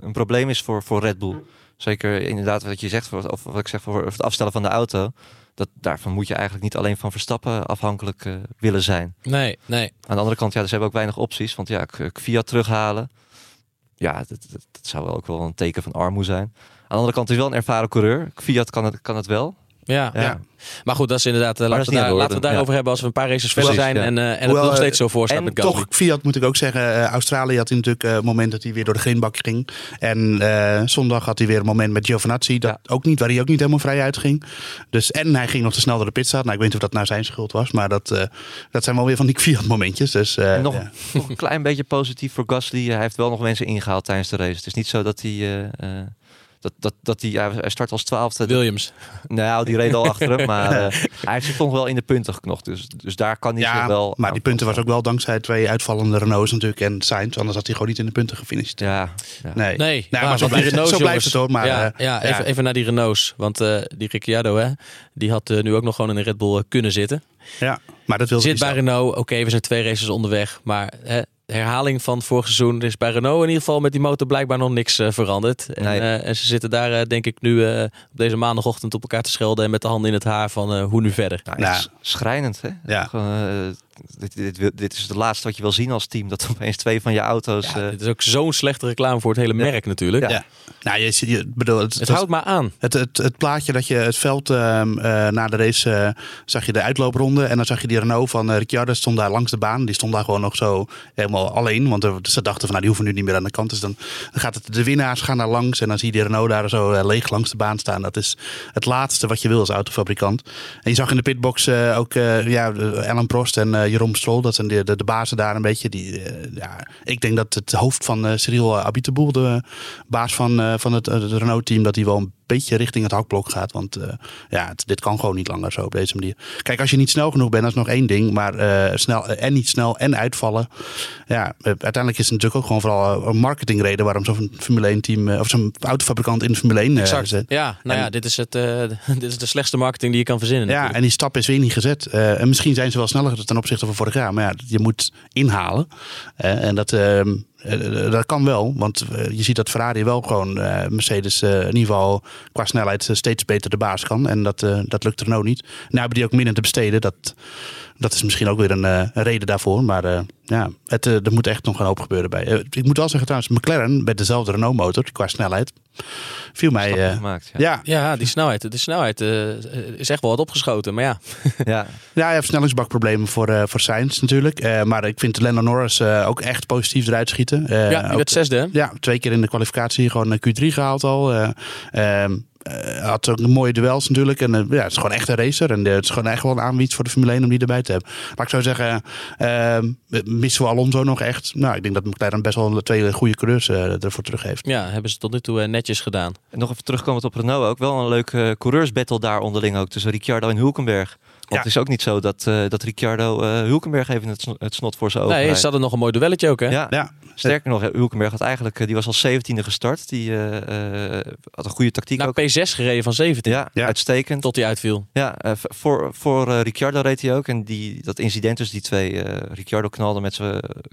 een probleem is voor, voor Red Bull. Zeker inderdaad wat je zegt, of wat ik zeg voor het afstellen van de auto. Dat, daarvan moet je eigenlijk niet alleen van Verstappen afhankelijk willen zijn. Nee, nee. Aan de andere kant, ja, ze hebben ook weinig opties. Want ja, Fiat terughalen ja, dat, zou wel ook wel een teken van armoede zijn. Aan de andere kant is wel een ervaren coureur. Fiat kan het, kan het wel. Ja, ja. ja. Maar goed, dat is inderdaad. Uh, laten, we daar, laten we het daarover ja. hebben als we een paar races verder zijn. En, uh, en Hoewel, het nog steeds zo voor staat met Gasly. Toch, Fiat moet ik ook zeggen. Uh, Australië had hij natuurlijk een moment dat hij weer door de greenbak ging. En zondag had hij weer een moment met Giovinazzi. Dat ook niet, waar hij ook niet helemaal vrij uitging. Dus, en hij ging nog te snel door de pit Nou, ik weet niet of dat nou zijn schuld was. Maar dat, dat zijn wel weer van die [laughs] Fiat momentjes. Dus, nog, nog, een klein beetje positief voor Gasly. Hij heeft wel nog mensen ingehaald tijdens de race. Het is niet zo dat hij dat, dat, dat die, hij start als twaalfde. Williams. Nou, die reed al achter hem. Maar uh, [laughs] hij zit toch wel in de punten geknocht. Dus, dus daar kan hij ja, wel... maar die punten was ook wel dankzij twee uitvallende Renaults natuurlijk. En Sainz. Anders had hij gewoon niet in de punten gefinished. Ja. ja. Nee. nee nou, maar zo, blijft, Renaults, zo blijft het hoor. Maar, ja, uh, ja, even, even naar die Renaults. Want uh, die Ricciardo, hè, die had nu ook nog gewoon in een Red Bull kunnen zitten. Ja, maar dat wil Zit bij Renault. Oké, okay, we zijn twee races onderweg. Maar... Hè, herhaling van vorig seizoen. Er is bij Renault in ieder geval met die motor blijkbaar nog niks uh, veranderd. En, nee. uh, en, ze zitten daar uh, denk ik nu op deze maandagochtend op elkaar te schelden en met de handen in het haar van hoe nu verder. Nou, ja. Schrijnend hè? Ja. Dit, dit, dit is het laatste wat je wil zien als team. Dat opeens twee van je auto's... Ja, eh, dit is ook zo'n slechte reclame voor het hele merk natuurlijk. Ja. Nou, je, je, bedoel, het, Het dat- houdt maar aan. Het, het, het plaatje dat je het veld ehm, eh, na de race eh, zag je de uitloopronde. En dan zag je die Renault van eh Ricciardo stond daar langs de baan. Die stond daar gewoon nog zo helemaal alleen. Want er- ze dachten van nou die hoeven nu niet meer aan de kant. Dus dan, dan gaat het, de winnaars gaan daar langs. En dan zie je die Renault daar zo eh, leeg langs de baan staan. Dat is het laatste wat je wil als autofabrikant. En je zag in de pitbox eh, ook eh, ja, Alan Prost en eh Jeroen. Dat zijn de, de, de bazen daar een beetje. Die, eh, ja, ik denk dat het hoofd van eh Cyril Abiteboul, de baas van, eh, van het, het Renault-team, dat hij wel een beetje richting het hakblok gaat. Want eh, ja, het- dit kan gewoon niet langer zo op deze manier. Kijk, als je niet snel genoeg bent, dat is nog één ding. Maar eh, snel en niet snel en uitvallen. Ja, eh, uiteindelijk is het natuurlijk ook gewoon vooral een marketingreden waarom zo'n Formule 1-team of zo'n autofabrikant in de Formule 1 eh, Exact. zit. Ja, nou ja, dit is, het, eh, [laughs] dit is de slechtste marketing die je kan verzinnen. Ja, natuurlijk. en die stap is weer niet gezet. Eh, en misschien zijn ze wel sneller ten opzichte van vorig jaar. Maar ja, je moet inhalen. Eh, en dat, eh, dat kan wel. Want eh, je ziet dat Ferrari wel gewoon eh, Mercedes in ieder geval qua snelheid steeds beter de baas kan. En dat, eh, dat lukt Renault niet. Nou hebben die ook minder te besteden. Dat, dat is misschien ook weer een, eh, een reden daarvoor. Maar eh, ja, het, er moet echt nog een hoop gebeuren bij. Ik moet wel zeggen trouwens, McLaren met dezelfde Renault motor qua snelheid. Viel mij... gemaakt. Ja. ja, Ja, die snelheid, de snelheid eh, is echt wel wat opgeschoten. Maar ja, [laughs] Ja. Ja, hij heeft versnellingsbakproblemen voor, voor Sainz natuurlijk. Eh, maar ik vind Lando Norris eh, ook echt positief eruit schieten. Eh, ja die ook- werd zesde. hè? ja, twee keer in de kwalificatie gewoon een Q3 gehaald al. Eh, ehm, eh, had ook een mooie duels natuurlijk. En eh, ja, het is gewoon echt een racer. En eh, het is gewoon echt wel een aanwiets voor de Formule 1 om die erbij te hebben. Maar ik zou zeggen, ehm, missen we Alonso nog echt? Nou, ik denk dat McLaren best wel twee goede coureurs eh, ervoor terug heeft. Ja, hebben ze tot nu toe eh, netjes gedaan. En nog even terugkomend op Renault ook. Wel een leuke eh, coureursbattle daar onderling ook. Tussen Ricciardo en Hulkenberg. Want Ja. het is ook niet zo dat, eh, dat Ricciardo eh, Hulkenberg even het, sno- het snot voor zijn ogen Nee, ze hadden nog een mooi duelletje ook hè? Ja, Ja, sterker nog, Hulkenberg had eigenlijk, eh, die was al 17e gestart. Die eh, eh, had een goede tactiek Naar ook. P6 gereden van 17 Ja, Ja. uitstekend. tot hij uitviel. Ja, voor, voor eh, Ricciardo reed hij ook. En die, dat incident tussen die twee, eh, Ricciardo knalde, met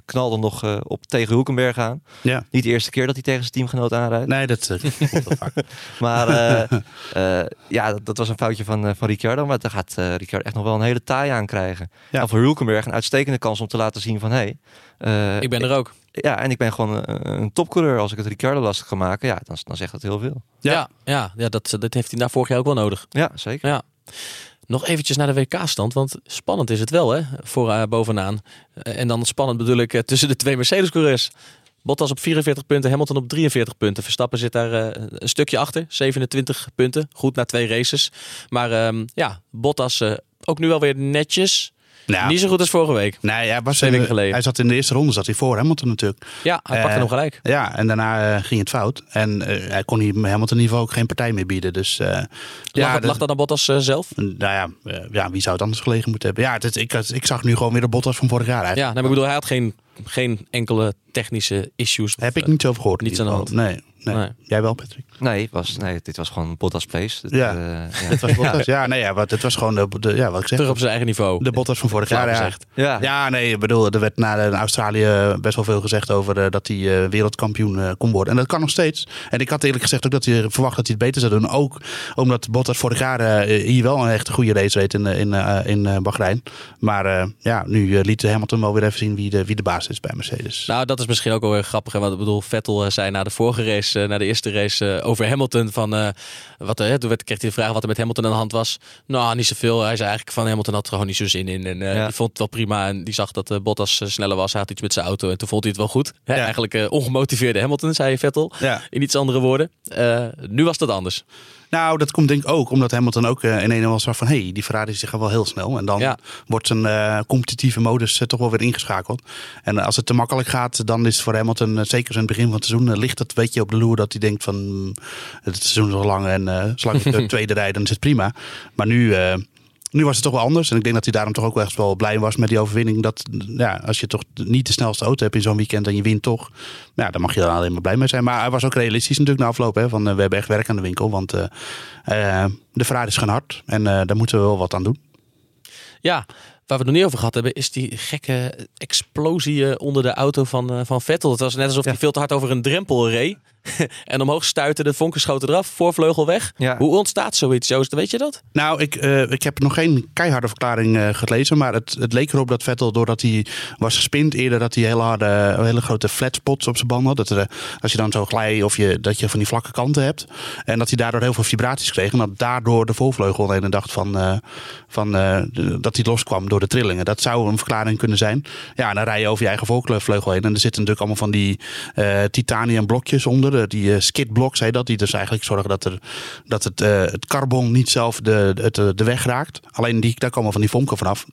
knalde nog eh, op tegen Hulkenberg aan. ja. Niet de eerste keer dat hij tegen zijn teamgenoot aanrijdt. Nee, dat komt vaak. [laughs] Maar eh, [laughs] eh, ja, dat, dat was een foutje van, eh, van Ricciardo. Maar daar gaat eh, Ricciardo echt nog wel een hele taai aan krijgen. Ja. En voor Hulkenberg een uitstekende kans om te laten zien van... Hey, eh, Ik ben er ook. Ja, en ik ben gewoon een, een topcoureur. Als ik het Ricciardo lastig ga maken, ja, dan, dan zegt dat heel veel. Ja. Ja, ja, ja, dat, dat heeft hij na vorig jaar ook wel nodig. Ja, zeker. Ja. Nog eventjes naar de WK-stand, want spannend is het wel hè, voor eh, bovenaan. Eh, en dan spannend bedoel ik eh, tussen de twee Mercedes-coureurs. Bottas op 44 punten, Hamilton op 43 punten. Verstappen zit daar eh, een stukje achter, 27 punten. Goed na twee races. Maar ehm, ja, Bottas eh, ook nu alweer netjes. Nou, Niet zo goed als vorige week. nee, hij, was Twee weken geleden. hij zat in de eerste ronde zat hij voor Hamilton natuurlijk. Ja, hij pakte Eh, hem gelijk. Ja, en daarna eh, ging het fout. En eh, hij kon hier Hamilton in ieder geval ook geen partij meer bieden. Dus eh, Lag, ja, het- lag dat aan Bottas eh, zelf? Nou ja, eh, ja, wie zou het anders gelegen moeten hebben? Ja, het, ik, ik zag nu gewoon weer de Bottas van vorig jaar Ja, eigenlijk. nou, maar ik bedoel, hij had geen, geen enkele technische issues. Heb ik niet over gehoord. Niets aan de geval. Nee, nee. Nee. Jij wel, Patrick? Nee, het was, nee, dit was gewoon Bottas Place. Dit, Ja. eh, ja. [laughs] Het was Bottas. ja, nee, ja, wat, het was gewoon de, de- ja, wat ik zeg. Terug op zijn eigen niveau. De Bottas van vorig jaar. Ja. gezegd. ja. ja, nee, ik bedoel, er werd na de Australië best wel veel gezegd over eh, dat hij eh, wereldkampioen eh, kon worden. En dat kan nog steeds. En ik had eerlijk gezegd ook dat hij verwacht dat hij het beter zou doen. Ook omdat Bottas vorig jaar eh, hier wel een echt goede race reed in, eh, in, eh, in eh, Bahrein. Maar eh, ja, nu eh, liet Hamilton wel weer even zien wie de, wie de baas is bij Mercedes. Nou, dat is misschien ook wel weer grappig. Hè? Want ik bedoel, Vettel eh, zei na de vorige race, eh, na de eerste race eh, over Hamilton. Van, eh, wat, toen werd, kreeg hij de vraag wat er met Hamilton aan de hand was. Nou, niet zoveel. Hij zei eigenlijk van Hamilton had er gewoon niet zo zin in. En Ja. die vond het wel prima. En die zag dat Bottas sneller was. Hij had iets met zijn auto. En toen vond hij het wel goed. Hè? Ja. Eigenlijk ongemotiveerde Hamilton, zei Vettel. Ja. In iets andere woorden. Nu was dat anders. Nou, dat komt denk ik ook omdat Hamilton ook eh, in een was van... hé, hey, die Ferraris die gaan wel heel snel. En dan Ja. wordt zijn eh, competitieve modus eh, toch wel weer ingeschakeld. En als het te makkelijk gaat, dan is het voor Hamilton... zeker in het begin van het seizoen, ligt het weet je, op de loer... dat hij denkt van, mm, het seizoen is nog lang en zolang ik de [laughs] tweede rijd, dan is het prima. Maar nu... nu was het toch wel anders. En ik denk dat hij daarom toch ook wel echt wel blij was met die overwinning. Dat ja, als je toch niet de snelste auto hebt in zo'n weekend en je wint toch. Ja, dan mag je er alleen maar blij mee zijn. Maar hij was ook realistisch natuurlijk na afloop. Hè, van, eh, we hebben echt werk aan de winkel. Want eh, eh, de Ferrari is gaan hard. En daar moeten we wel wat aan doen. Ja, waar we het nog niet over gehad hebben, is die gekke explosie onder de auto van, van Vettel. Het was net alsof hij veel te hard over een drempel reed. [laughs] en omhoog stuiten, de vonken schoten eraf, voorvleugel weg. Ja. Hoe ontstaat zoiets, Joost? Weet je dat? Nou, ik, eh, ik heb nog geen keiharde verklaring eh, gelezen. Maar het, het leek erop dat Vettel, doordat hij was gespind eerder, dat hij hele harde, hele grote flat spots op zijn band had. Dat er, eh, als je dan zo glij of je, dat je van die vlakke kanten hebt. En dat hij daardoor heel veel vibraties kreeg. En dat daardoor de voorvleugel de ene dacht van, van dat hij loskwam door de trillingen. Dat zou een verklaring kunnen zijn. Ja, en dan rij je over je eigen voorvleugel heen. En er zitten natuurlijk allemaal van die titanium blokjes onder. Eh, Die uh, skidblocks heet dat. Die dus eigenlijk zorgen dat, er, dat het, eh, het carbon niet zelf de, het, eh, de weg raakt. Alleen die, daar komen van die vonken vanaf.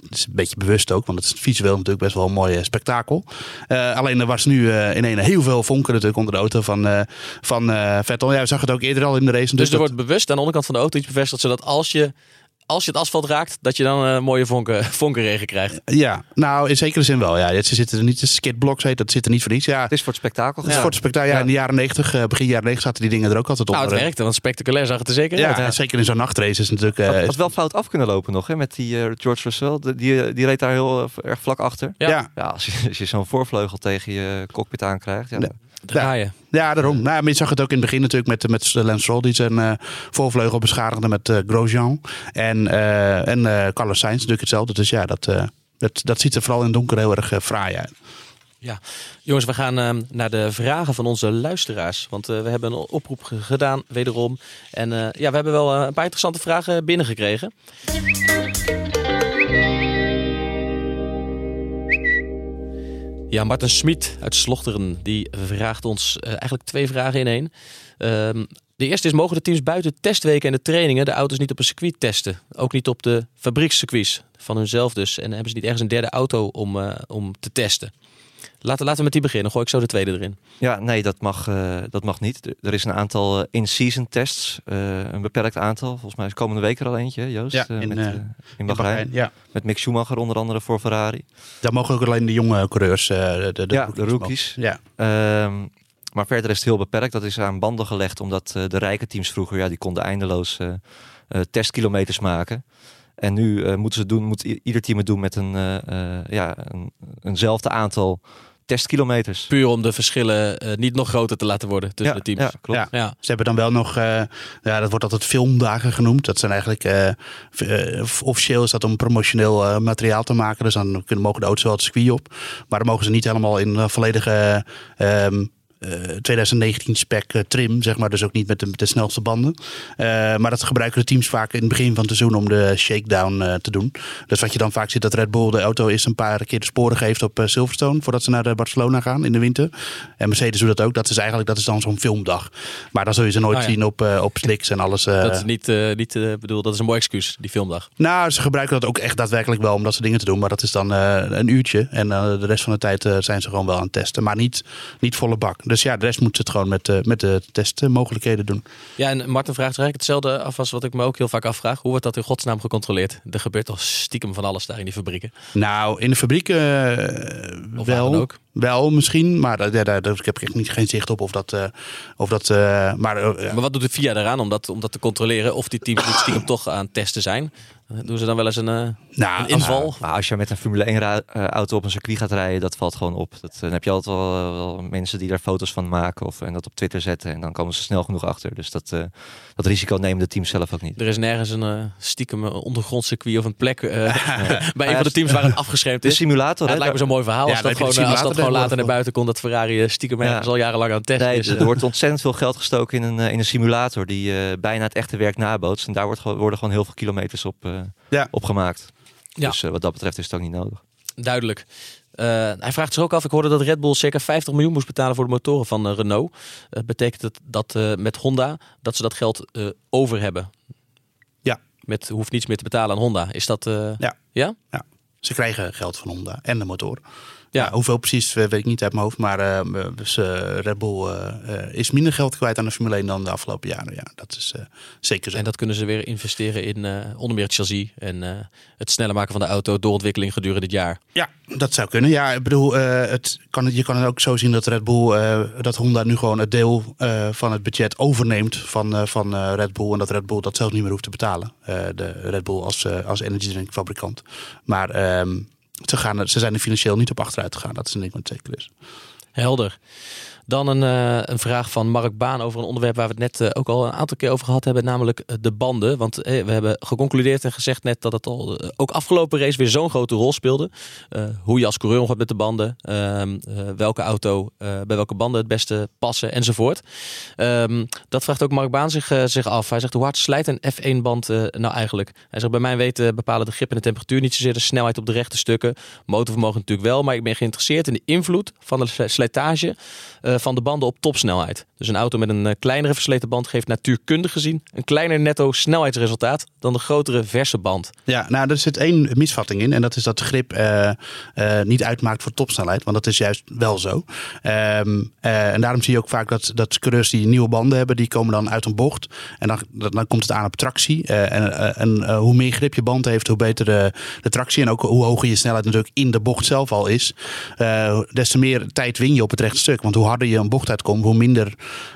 Het is een beetje bewust ook, want het is visueel natuurlijk best wel een mooi eh, spektakel. Eh, alleen er was nu eh, in een heel veel vonken natuurlijk onder de auto van, eh, van eh, Vettel. Ja, we zag het ook eerder al in de race. Dus natuurlijk er dat- wordt bewust aan de onderkant van de auto iets bevestigd, zodat als je, als je het asfalt raakt, dat je dan een mooie vonken, [laughs] vonkenregen krijgt. Ja, nou in zekere zin wel. Ja, ze zitten er niet, de skidblocks heet, dat zit er niet voor niets. Ja, Het is voor het spektakel. het is gedaan. voor het spektakel. Ja, Ja. in de jaren 90, begin jaren 90 zaten die dingen er ook altijd Nou, onder. het werkte, want spectaculair zag het er zeker Ja, zeker in zo'n nachtrace is het natuurlijk... eh, Had, had wel fout af kunnen lopen nog, hè, met die eh, George Russell. De- die, die reed daar heel eh, erg vlak achter. Ja. ja. Ja, als je, als je zo'n voorvleugel tegen je cockpit aankrijgt. Ja, Nee. Draaien. Ja, daarom. Nou, maar je zag het ook in het begin natuurlijk met, met Lance Stroll die zijn eh, voorvleugel beschadigde met eh, Grosjean. En, eh, en Carlos Sainz natuurlijk hetzelfde. Dus ja, dat, dat, dat ziet er vooral in het donker heel erg fraai uit. Ja, jongens, we gaan ehm, naar de vragen van onze luisteraars. Want we hebben een oproep ge- gedaan, wederom. En ja, we hebben wel een paar interessante vragen binnengekregen. Ja, Martin Smit uit Slochteren, die vraagt ons eh, eigenlijk twee vragen in één. Ehm, de eerste is, mogen de teams buiten testweken en de trainingen de auto's niet op een circuit testen? Ook niet op de fabriekscircuits van hunzelf dus. En hebben ze niet ergens een derde auto om, eh, om te testen? Laten, laten we met die beginnen. Gooi ik zo de tweede erin. Ja, nee, dat mag, eh, dat mag niet. Er- is een aantal eh, in-season tests, eh, een beperkt aantal. Volgens mij is komende week er al eentje, Joost. Ja, in, met, in In Bahrein. Ja, Met Mick Schumacher onder andere voor Ferrari. daar mogen ook alleen de jonge coureurs, eh, de, de, Ja, de rookies. Ja, Ehm, maar verder is het heel beperkt. Dat is aan banden gelegd, omdat eh, de rijke teams vroeger, ja, die konden eindeloos testkilometers maken. En nu eh, moeten ze doen, moet ieder team het doen met een, eh, ja, een, eenzelfde aantal testkilometers. Puur om de verschillen eh, niet nog groter te laten worden tussen ja, de teams. Ja, klopt. Ja. Ja. Ze hebben dan wel nog, eh, ja, dat wordt altijd filmdagen genoemd. Dat zijn eigenlijk, eh, officieel is dat om promotioneel materiaal te maken. Dus dan kunnen, mogen de auto's wel het circuit op. Maar dan mogen ze niet helemaal in volledige ehm, eh, 2019 spec eh, trim, zeg maar. Dus ook niet met de, met de snelste banden. Eh, maar dat gebruiken de teams vaak in het begin van het seizoen om de shakedown eh, te doen. Dus wat je dan vaak ziet, dat Red Bull de auto eerst een paar keer de sporen geeft op eh, Silverstone. Voordat ze naar Barcelona gaan in de winter. En Mercedes doet dat ook. Dat is eigenlijk dat is dan zo'n filmdag. Maar dan zul je ze nooit ja. zien op, eh, op slicks en alles. eh. Dat is niet, eh, niet eh, bedoel, dat is een mooi excuus, die filmdag. Nou, ze gebruiken dat ook echt daadwerkelijk wel om dat soort dingen te doen. Maar dat is dan eh, een uurtje. En eh, de rest van de tijd eh, zijn ze gewoon wel aan het testen. Maar niet, niet volle bak. Dus ja, de rest moet ze het gewoon met, eh, met de testmogelijkheden doen. Ja, en Martin vraagt eigenlijk hetzelfde af als wat ik me ook heel vaak afvraag. Hoe wordt dat in godsnaam gecontroleerd? Er gebeurt toch stiekem van alles daar in die fabrieken? Nou, in de fabriek eh, wel. ook. Wel misschien. Maar daar, daar, daar heb ik echt niet, geen zicht op of dat... eh, of dat eh, maar eh. Maar wat doet de FIA eraan om dat, om dat te controleren? Of die teams niet stiekem toch aan het testen zijn? Doen ze dan wel eens een, eh, nou, een inval? Maar als je met een Formule 1 ra- eh, auto op een circuit gaat rijden, dat valt gewoon op. Dat, dan heb je altijd wel, wel mensen die daar foto's van maken of en dat op Twitter zetten. En dan komen ze snel genoeg achter. Dus dat, dat risico nemen de teams zelf ook niet. Er is nergens een stiekem ondergrondcircuit of een plek eh, [laughs] bij een van de teams waar het afgeschermd De is. simulator, Ja, hè? het lijkt me zo'n mooi verhaal Ja, als dat gewoon, als dat gewoon later naar buiten komt dat Ferrari eh, stiekem Ja. ergens al jarenlang aan het testen Nee, is. er wordt ontzettend veel geld gestoken in een, eh, in een simulator die eh, bijna het echte werk nabootst. En daar wordt, gewoon- worden gewoon heel veel kilometers op, eh Ja. op gemaakt. Ja. Dus wat dat betreft is het ook niet nodig. Duidelijk. Eh, hij vraagt zich ook af, ik hoorde dat Red Bull circa 50 miljoen moest betalen voor de motoren van Renault. Eh, betekent het dat eh, met Honda dat ze dat geld eh, over hebben? Ja. Met hoeft niets meer te betalen aan Honda. Is dat... eh, Ja. Ja? Ja, ze krijgen geld van Honda en de motor. Ja. Ja. hoeveel precies eh, weet ik niet uit mijn hoofd. Maar eh, dus, Red Bull eh, is minder geld kwijt aan de Formule 1 dan de afgelopen jaren. Ja, dat is zeker zo. En dat kunnen ze weer investeren in onder meer het chassis en het sneller maken van de auto, doorontwikkeling gedurende dit jaar. Ja, dat zou kunnen. Ja, ik bedoel, het kan, je kan het ook zo zien dat Red Bull, dat Honda nu gewoon het deel van het budget overneemt van, van Red Bull. En dat Red Bull dat zelf niet meer hoeft te betalen. De Red Bull als, als energy drink fabrikant. Maar ehm, ze, gaan, ze zijn er financieel niet op achteruit gegaan. Dat is een ding wat zeker is. Helder. Dan een, uh, een vraag van Mark Baan over een onderwerp waar we het net uh, ook al een aantal keer over gehad hebben, namelijk de banden. Want we hebben geconcludeerd en gezegd net dat het al ook afgelopen race weer zo'n grote rol speelde. hoe je als coureur gaat met de banden, ehm, welke auto bij welke banden het beste passen enzovoort. Um, dat vraagt ook Mark Baan zich, zich af. Hij zegt hoe hard slijt een F1-band nou eigenlijk? Hij zegt bij mijn weten bepalen de grip en de temperatuur niet zozeer de snelheid op de rechte stukken. Motorvermogen natuurlijk wel, maar ik ben geïnteresseerd in de invloed van de slijtage van de banden op topsnelheid. Dus een auto met een eh, kleinere versleten band geeft natuurkundig gezien een kleiner netto snelheidsresultaat dan de grotere verse band. Ja, nou er zit één misvatting in en dat is dat grip uh, niet uitmaakt voor topsnelheid, want dat is juist wel zo. Um, en daarom zie je ook vaak dat, dat coureurs die nieuwe banden hebben, die komen dan uit een bocht en dan, dan komt het aan op tractie. en hoe meer grip je band heeft, hoe beter de, de tractie en ook hoe hoger je snelheid natuurlijk in de bocht zelf al is, des te meer tijd win je op het rechte stuk. Want hoe harder je een bocht uitkomt, hoe minder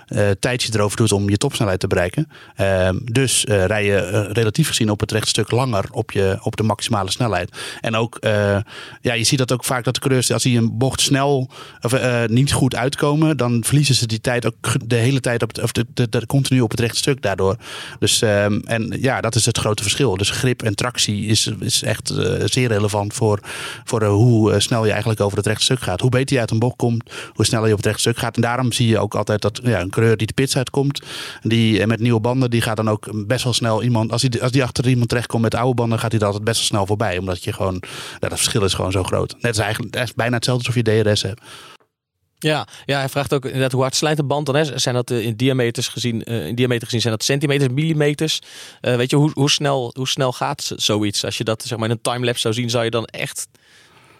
uh, tijd je erover doet om je topsnelheid te bereiken. Uh, dus uh, rij je relatief gezien op het rechtstuk langer op, je, op de maximale snelheid. En ook, ja, je ziet dat ook vaak dat de coureurs, als die een bocht snel of niet goed uitkomen, dan verliezen ze die tijd ook de hele tijd op het, of de, de, de continu op het rechtstuk daardoor. Dus, ehm, en ja, dat is het grote verschil. Dus grip en tractie is, is echt zeer relevant voor, voor hoe snel je eigenlijk over het rechtstuk gaat. Hoe beter je uit een bocht komt, hoe sneller je op het rechtstuk gaat. En daarom zie je ook altijd dat ja, een coureur die de pits uitkomt, die eh, met nieuwe banden, die gaat dan ook best wel snel iemand, als die, als die achter iemand terechtkomt met oude banden, gaat hij er altijd best wel snel voorbij. Omdat je gewoon, dat verschil is gewoon zo groot. Net is eigenlijk bijna hetzelfde alsof je DRS hebt. Ja, ja, hij vraagt ook inderdaad hoe hard slijt een band dan is. Zijn dat uh, in diameters gezien, uh, in diameter gezien zijn dat centimeters, millimeters? Weet je, hoe, hoe, snel, hoe snel gaat zoiets? Als je dat zeg maar in een timelapse zou zien, zou je dan echt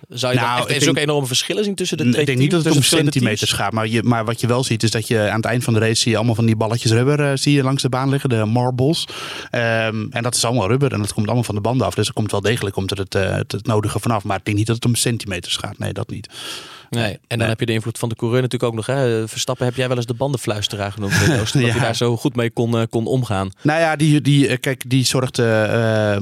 zou je nou, echt denk, enorme verschillen zien tussen de twee Ik denk niet dat het om centimeters gaat, maar, je, maar wat je wel ziet is dat je aan het eind van de race zie je allemaal van die balletjes rubber uh, zie je langs de baan liggen, de marbles. Um, en dat is allemaal rubber en dat komt allemaal van de banden af. Dus er komt wel degelijk komt er het, uh, het, het nodige vanaf. Maar ik denk niet dat het om centimeters gaat. Nee, dat niet. Nee, en dan heb je de invloed van de coureur natuurlijk ook nog. Hè? Verstappen heb jij wel eens de bandenfluisteraar genoemd. [laughs] dat je daar zo goed mee kon, uh, kon omgaan. Nou ja, die, die, kijk, die zorgt... Uh,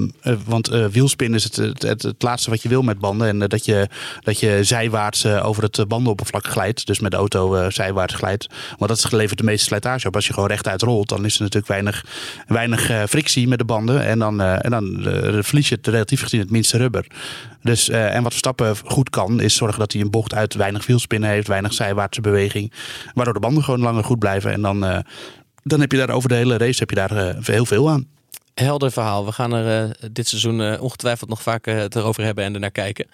want wielspin is het, het, het, het, laatste wat je wil met banden. En dat, je, dat je zijwaarts over het bandenoppervlak glijdt. Dus met de auto zijwaarts glijdt. Want dat levert de meeste slijtage op. Als je gewoon rechtuit rolt, dan is er natuurlijk weinig, weinig frictie met de banden. En dan, en dan verlies je het relatief gezien het minste rubber. Dus, en wat Verstappen goed kan, is zorgen dat hij een bocht uit weinig wielspinnen heeft, weinig zijwaartse beweging. Waardoor de banden gewoon langer goed blijven. En dan, uh, dan heb je daar over de hele race heb je daar uh, heel veel aan. Helder verhaal. We gaan er uh, dit seizoen ongetwijfeld nog vaak het erover hebben en ernaar kijken.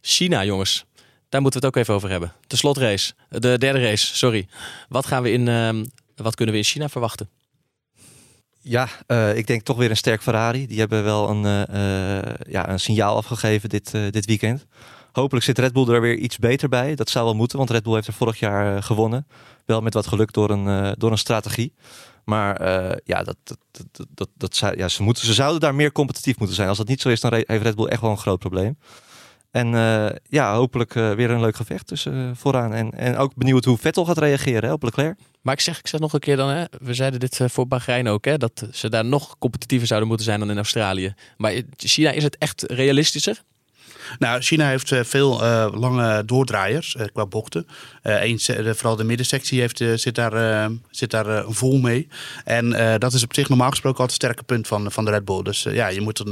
China, jongens. Daar moeten we het ook even over hebben. De slotrace. De derde race, sorry. Wat, gaan we in, ehm, wat kunnen we in China verwachten? Ja, uh, ik denk toch weer een sterk Ferrari. Die hebben wel een, uh, ja, een signaal afgegeven dit, uh, dit weekend. Hopelijk zit Red Bull er weer iets beter bij. Dat zou wel moeten, want Red Bull heeft er vorig jaar uh, gewonnen. Wel met wat geluk door een, uh, door een strategie. Maar uh, ja, dat, dat, dat, dat, dat, ja ze, moeten, ze zouden daar meer competitief moeten zijn. Als dat niet zo is, dan heeft Red Bull echt wel een groot probleem. En ja, hopelijk weer een leuk gevecht tussen vooraan. En, en ook benieuwd hoe Vettel gaat reageren hè, op Leclerc. Maar ik zeg, ik zeg nog een keer dan, hè, we zeiden dit voor Bahrein ook, hè, dat ze daar nog competitiever zouden moeten zijn dan in Australië. Maar in China is het echt realistischer? Nou, China heeft uh, veel uh, lange doordraaiers uh, qua bochten. Eens, vooral de middensectie heeft, zit daar, zit daar vol mee. En dat is op zich normaal gesproken altijd het sterke punt van, van de Red Bull. Dus ja, je moet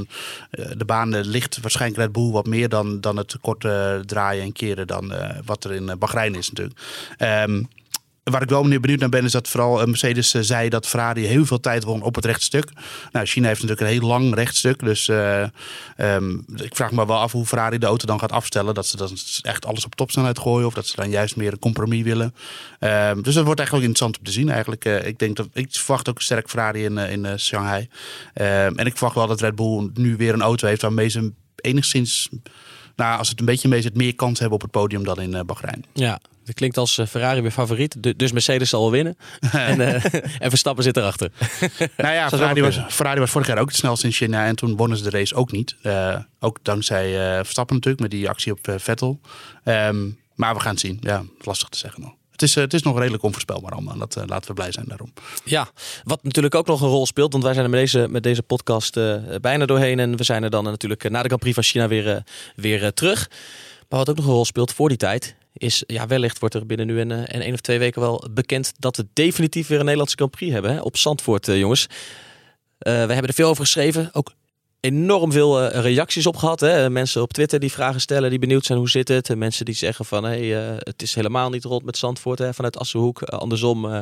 de baan ligt waarschijnlijk Red Bull wat meer dan, dan het korte draaien en keren dan wat er in Bahrein is natuurlijk. Um, Waar ik wel benieuwd naar ben, is dat vooral Mercedes uh, zei dat Ferrari heel veel tijd won op het rechtstuk. Nou, China heeft natuurlijk een heel lang rechtstuk. Dus uh, um, ik vraag me wel af hoe Ferrari de auto dan gaat afstellen. Dat ze dan echt alles op topsnelheid gooien. Of dat ze dan juist meer een compromis willen. Um, dus dat wordt eigenlijk interessant om te zien. Eigenlijk, ik, denk dat, ik verwacht ook sterk Ferrari in, in Shanghai. Um, en ik verwacht wel dat Red Bull nu weer een auto heeft waarmee ze enigszins nou, als het een beetje mee zit, meer kans hebben op het podium dan in uh, Bahrein. Ja, dat klinkt als uh, Ferrari weer favoriet. Dus Mercedes zal wel winnen. [laughs] en, uh, [laughs] en Verstappen zit erachter. [laughs] nou ja, Ferrari was, Ferrari was vorig jaar ook het snelste in China. En toen wonnen ze de race ook niet. ook dankzij Verstappen natuurlijk, met die actie op Vettel. Um, maar we gaan het zien. Ja, lastig te zeggen nog het is, eh, het is nog redelijk onvoorspelbaar allemaal. Dat, uh, laten we blij zijn daarom. Ja, wat natuurlijk ook nog een rol speelt. Want wij zijn er met deze, met deze podcast uh, bijna doorheen. En we zijn er dan natuurlijk na de Grand Prix van China weer, weer terug. Maar wat ook nog een rol speelt voor die tijd is, ja, wellicht wordt er binnen nu en, en één of twee weken wel bekend dat we definitief weer een Nederlandse Grand Prix hebben hè, op Zandvoort, jongens. we hebben er veel over geschreven. Ook enorm veel uh, reacties op gehad. Hè? Mensen op Twitter die vragen stellen, die benieuwd zijn hoe zit het. Mensen die zeggen van hey, uh, het is helemaal niet rond met Zandvoort hè? vanuit Assenhoek. andersom uh,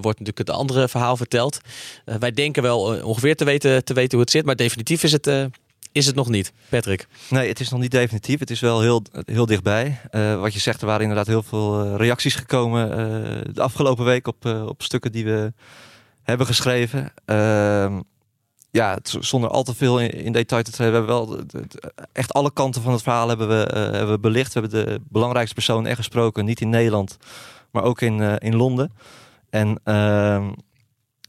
wordt natuurlijk het andere verhaal verteld. wij denken wel ongeveer te weten, te weten hoe het zit, maar definitief is het, is het nog niet. Patrick? Nee, het is nog niet definitief. Het is wel heel, heel dichtbij. wat je zegt, er waren inderdaad heel veel reacties gekomen de afgelopen week op, op stukken die we hebben geschreven. Ehm, ja, zonder al te veel in, detail te treden, we hebben wel echt alle kanten van het verhaal hebben we, uh, hebben we belicht. We hebben de belangrijkste persoon echt gesproken, niet in Nederland, maar ook in, uh, in Londen. En uh,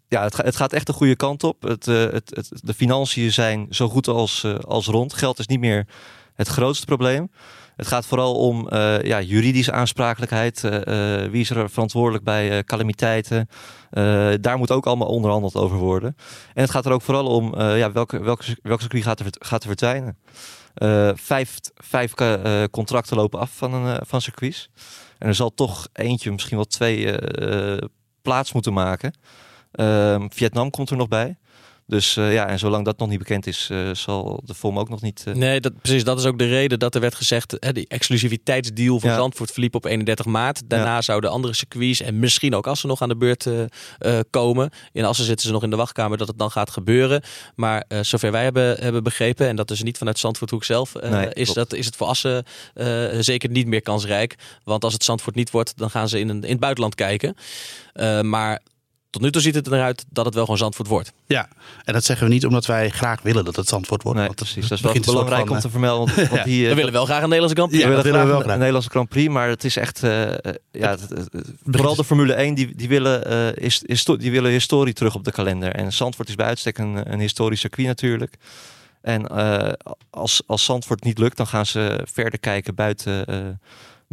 ja, het, het, gaat echt de goede kant op. Het, uh, het, het, de financiën zijn zo goed als, als rond. Geld is niet meer het grootste probleem. Het gaat vooral om uh, ja, juridische aansprakelijkheid. Uh, wie is er verantwoordelijk bij calamiteiten? daar moet ook allemaal onderhandeld over worden. En het gaat er ook vooral om ja, welke, welke, welke circuit gaat er, gaat er verdwijnen. vijf vijf contracten lopen af van, een, van circuits. En er zal toch eentje, misschien wel twee, plaats moeten maken. Ehm, Vietnam komt er nog bij. Dus uh, ja, en zolang dat nog niet bekend is, uh, zal de vorm ook nog niet. Uh... Nee, dat, precies. Dat is ook de reden dat er werd gezegd. Hè, die exclusiviteitsdeal van ja. Zandvoort verliep op 31 maart. Daarna ja. zouden andere circuits en misschien ook Assen nog aan de beurt komen. In Assen zitten ze nog in de wachtkamer dat het dan gaat gebeuren. Maar zover wij hebben, hebben begrepen, en dat is niet vanuit Zandvoorthoek zelf, nee, is, dat, is het voor Assen zeker niet meer kansrijk. Want als het Zandvoort niet wordt, dan gaan ze in, een, in het buitenland kijken. maar tot nu toe ziet het eruit dat het wel gewoon Zandvoort wordt. Ja, en dat zeggen we niet omdat wij graag willen dat het Zandvoort wordt. Nee, want precies. Dat is wel belangrijk om te vermelden. Want, [laughs] want die, we willen wel graag een Nederlandse Grand Prix. Ja, we willen graag, graag een Nederlandse Grand Prix, maar het is echt... Uh, ja, het, het, vooral de Formule 1, die, die, willen, uh, is, is, die willen historie terug op de kalender. En Zandvoort is bij uitstek een, een historisch circuit natuurlijk. En uh, als, als Zandvoort niet lukt, dan gaan ze verder kijken buiten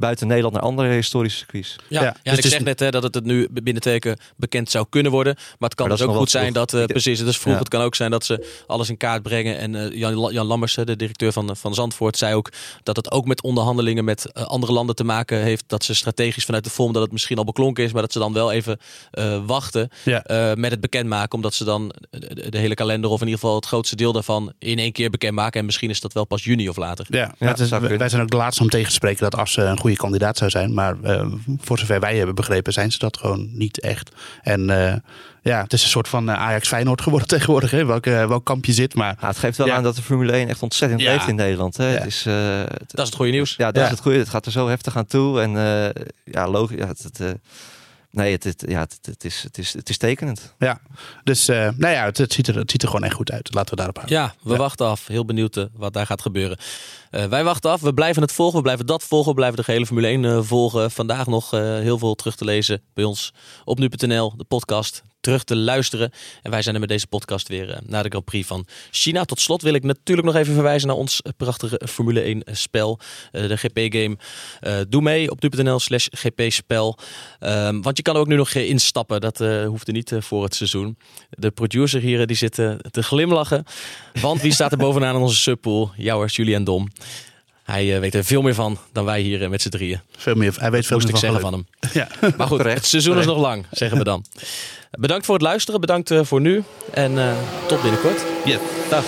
buiten Nederland naar andere historische circuits. Ja, ja, dus ik zeg net hè, dat het nu binnen twee weken bekend zou kunnen worden. Maar het kan dus ook goed zijn dat, uh, precies, het is vroeg. Het kan ook zijn dat ze alles in kaart brengen. En uh, Jan, Jan Lammers, de directeur van, van Zandvoort, zei ook dat het ook met onderhandelingen met uh, andere landen te maken heeft. Dat ze strategisch vanuit de vorm dat het misschien al beklonken is, maar dat ze dan wel even wachten met het bekendmaken. Omdat ze dan de, de, hele kalender of in ieder geval het grootste deel daarvan in één keer bekendmaken. En misschien is dat wel pas juni of later. Ja, ja is, wij zijn ook de laatste om tegen te spreken dat als ze een goede kandidaat zou zijn. Maar uh, voor zover wij hebben begrepen, zijn ze dat gewoon niet echt. En uh, ja, het is een soort van eh, Ajax Feyenoord geworden [laughs] tegenwoordig. Hè? Welk, welk kamp je zit. Maar, ja, het geeft wel ja. aan dat de Formule 1 echt ontzettend ja. leeft in Nederland. Hè? Het is, het, dat is het goede nieuws. Ja, dat is het goede. Het gaat er zo heftig aan toe. En ja, logisch. Ja, het, het Nee, het, het, ja, het, het, is, het, is, het is tekenend. Ja, dus uh, nou ja, het, het, ziet er, het ziet er gewoon echt goed uit. Laten we daarop houden. Ja, we ja. wachten af. Heel benieuwd uh, wat daar gaat gebeuren. Uh, wij wachten af. We blijven het volgen. We blijven dat volgen. We blijven de gehele Formule 1 volgen. Vandaag nog heel veel terug te lezen bij ons op nu.nl, de podcast terug te luisteren. En wij zijn er met deze podcast weer naar de Grand Prix van China. Tot slot wil ik natuurlijk nog even verwijzen naar ons prachtige Formule 1 spel. de GP-game. doe mee op nu.nl slash GP-spel. Um, want je kan ook nu nog instappen. Dat hoeft er niet voor het seizoen. De producer hier die zit te glimlachen. Want wie staat er [laughs] bovenaan in onze subpool? Jouwers, Julian Dom. Hij weet er veel meer van dan wij hier met z'n drieën. Veel meer. Hij weet veel Moest meer ik zeggen van hem. Ja. [laughs] Maar goed, het seizoen is nog lang, zeggen we dan. Bedankt voor het luisteren. Bedankt voor nu. En tot binnenkort. Ja. Dag.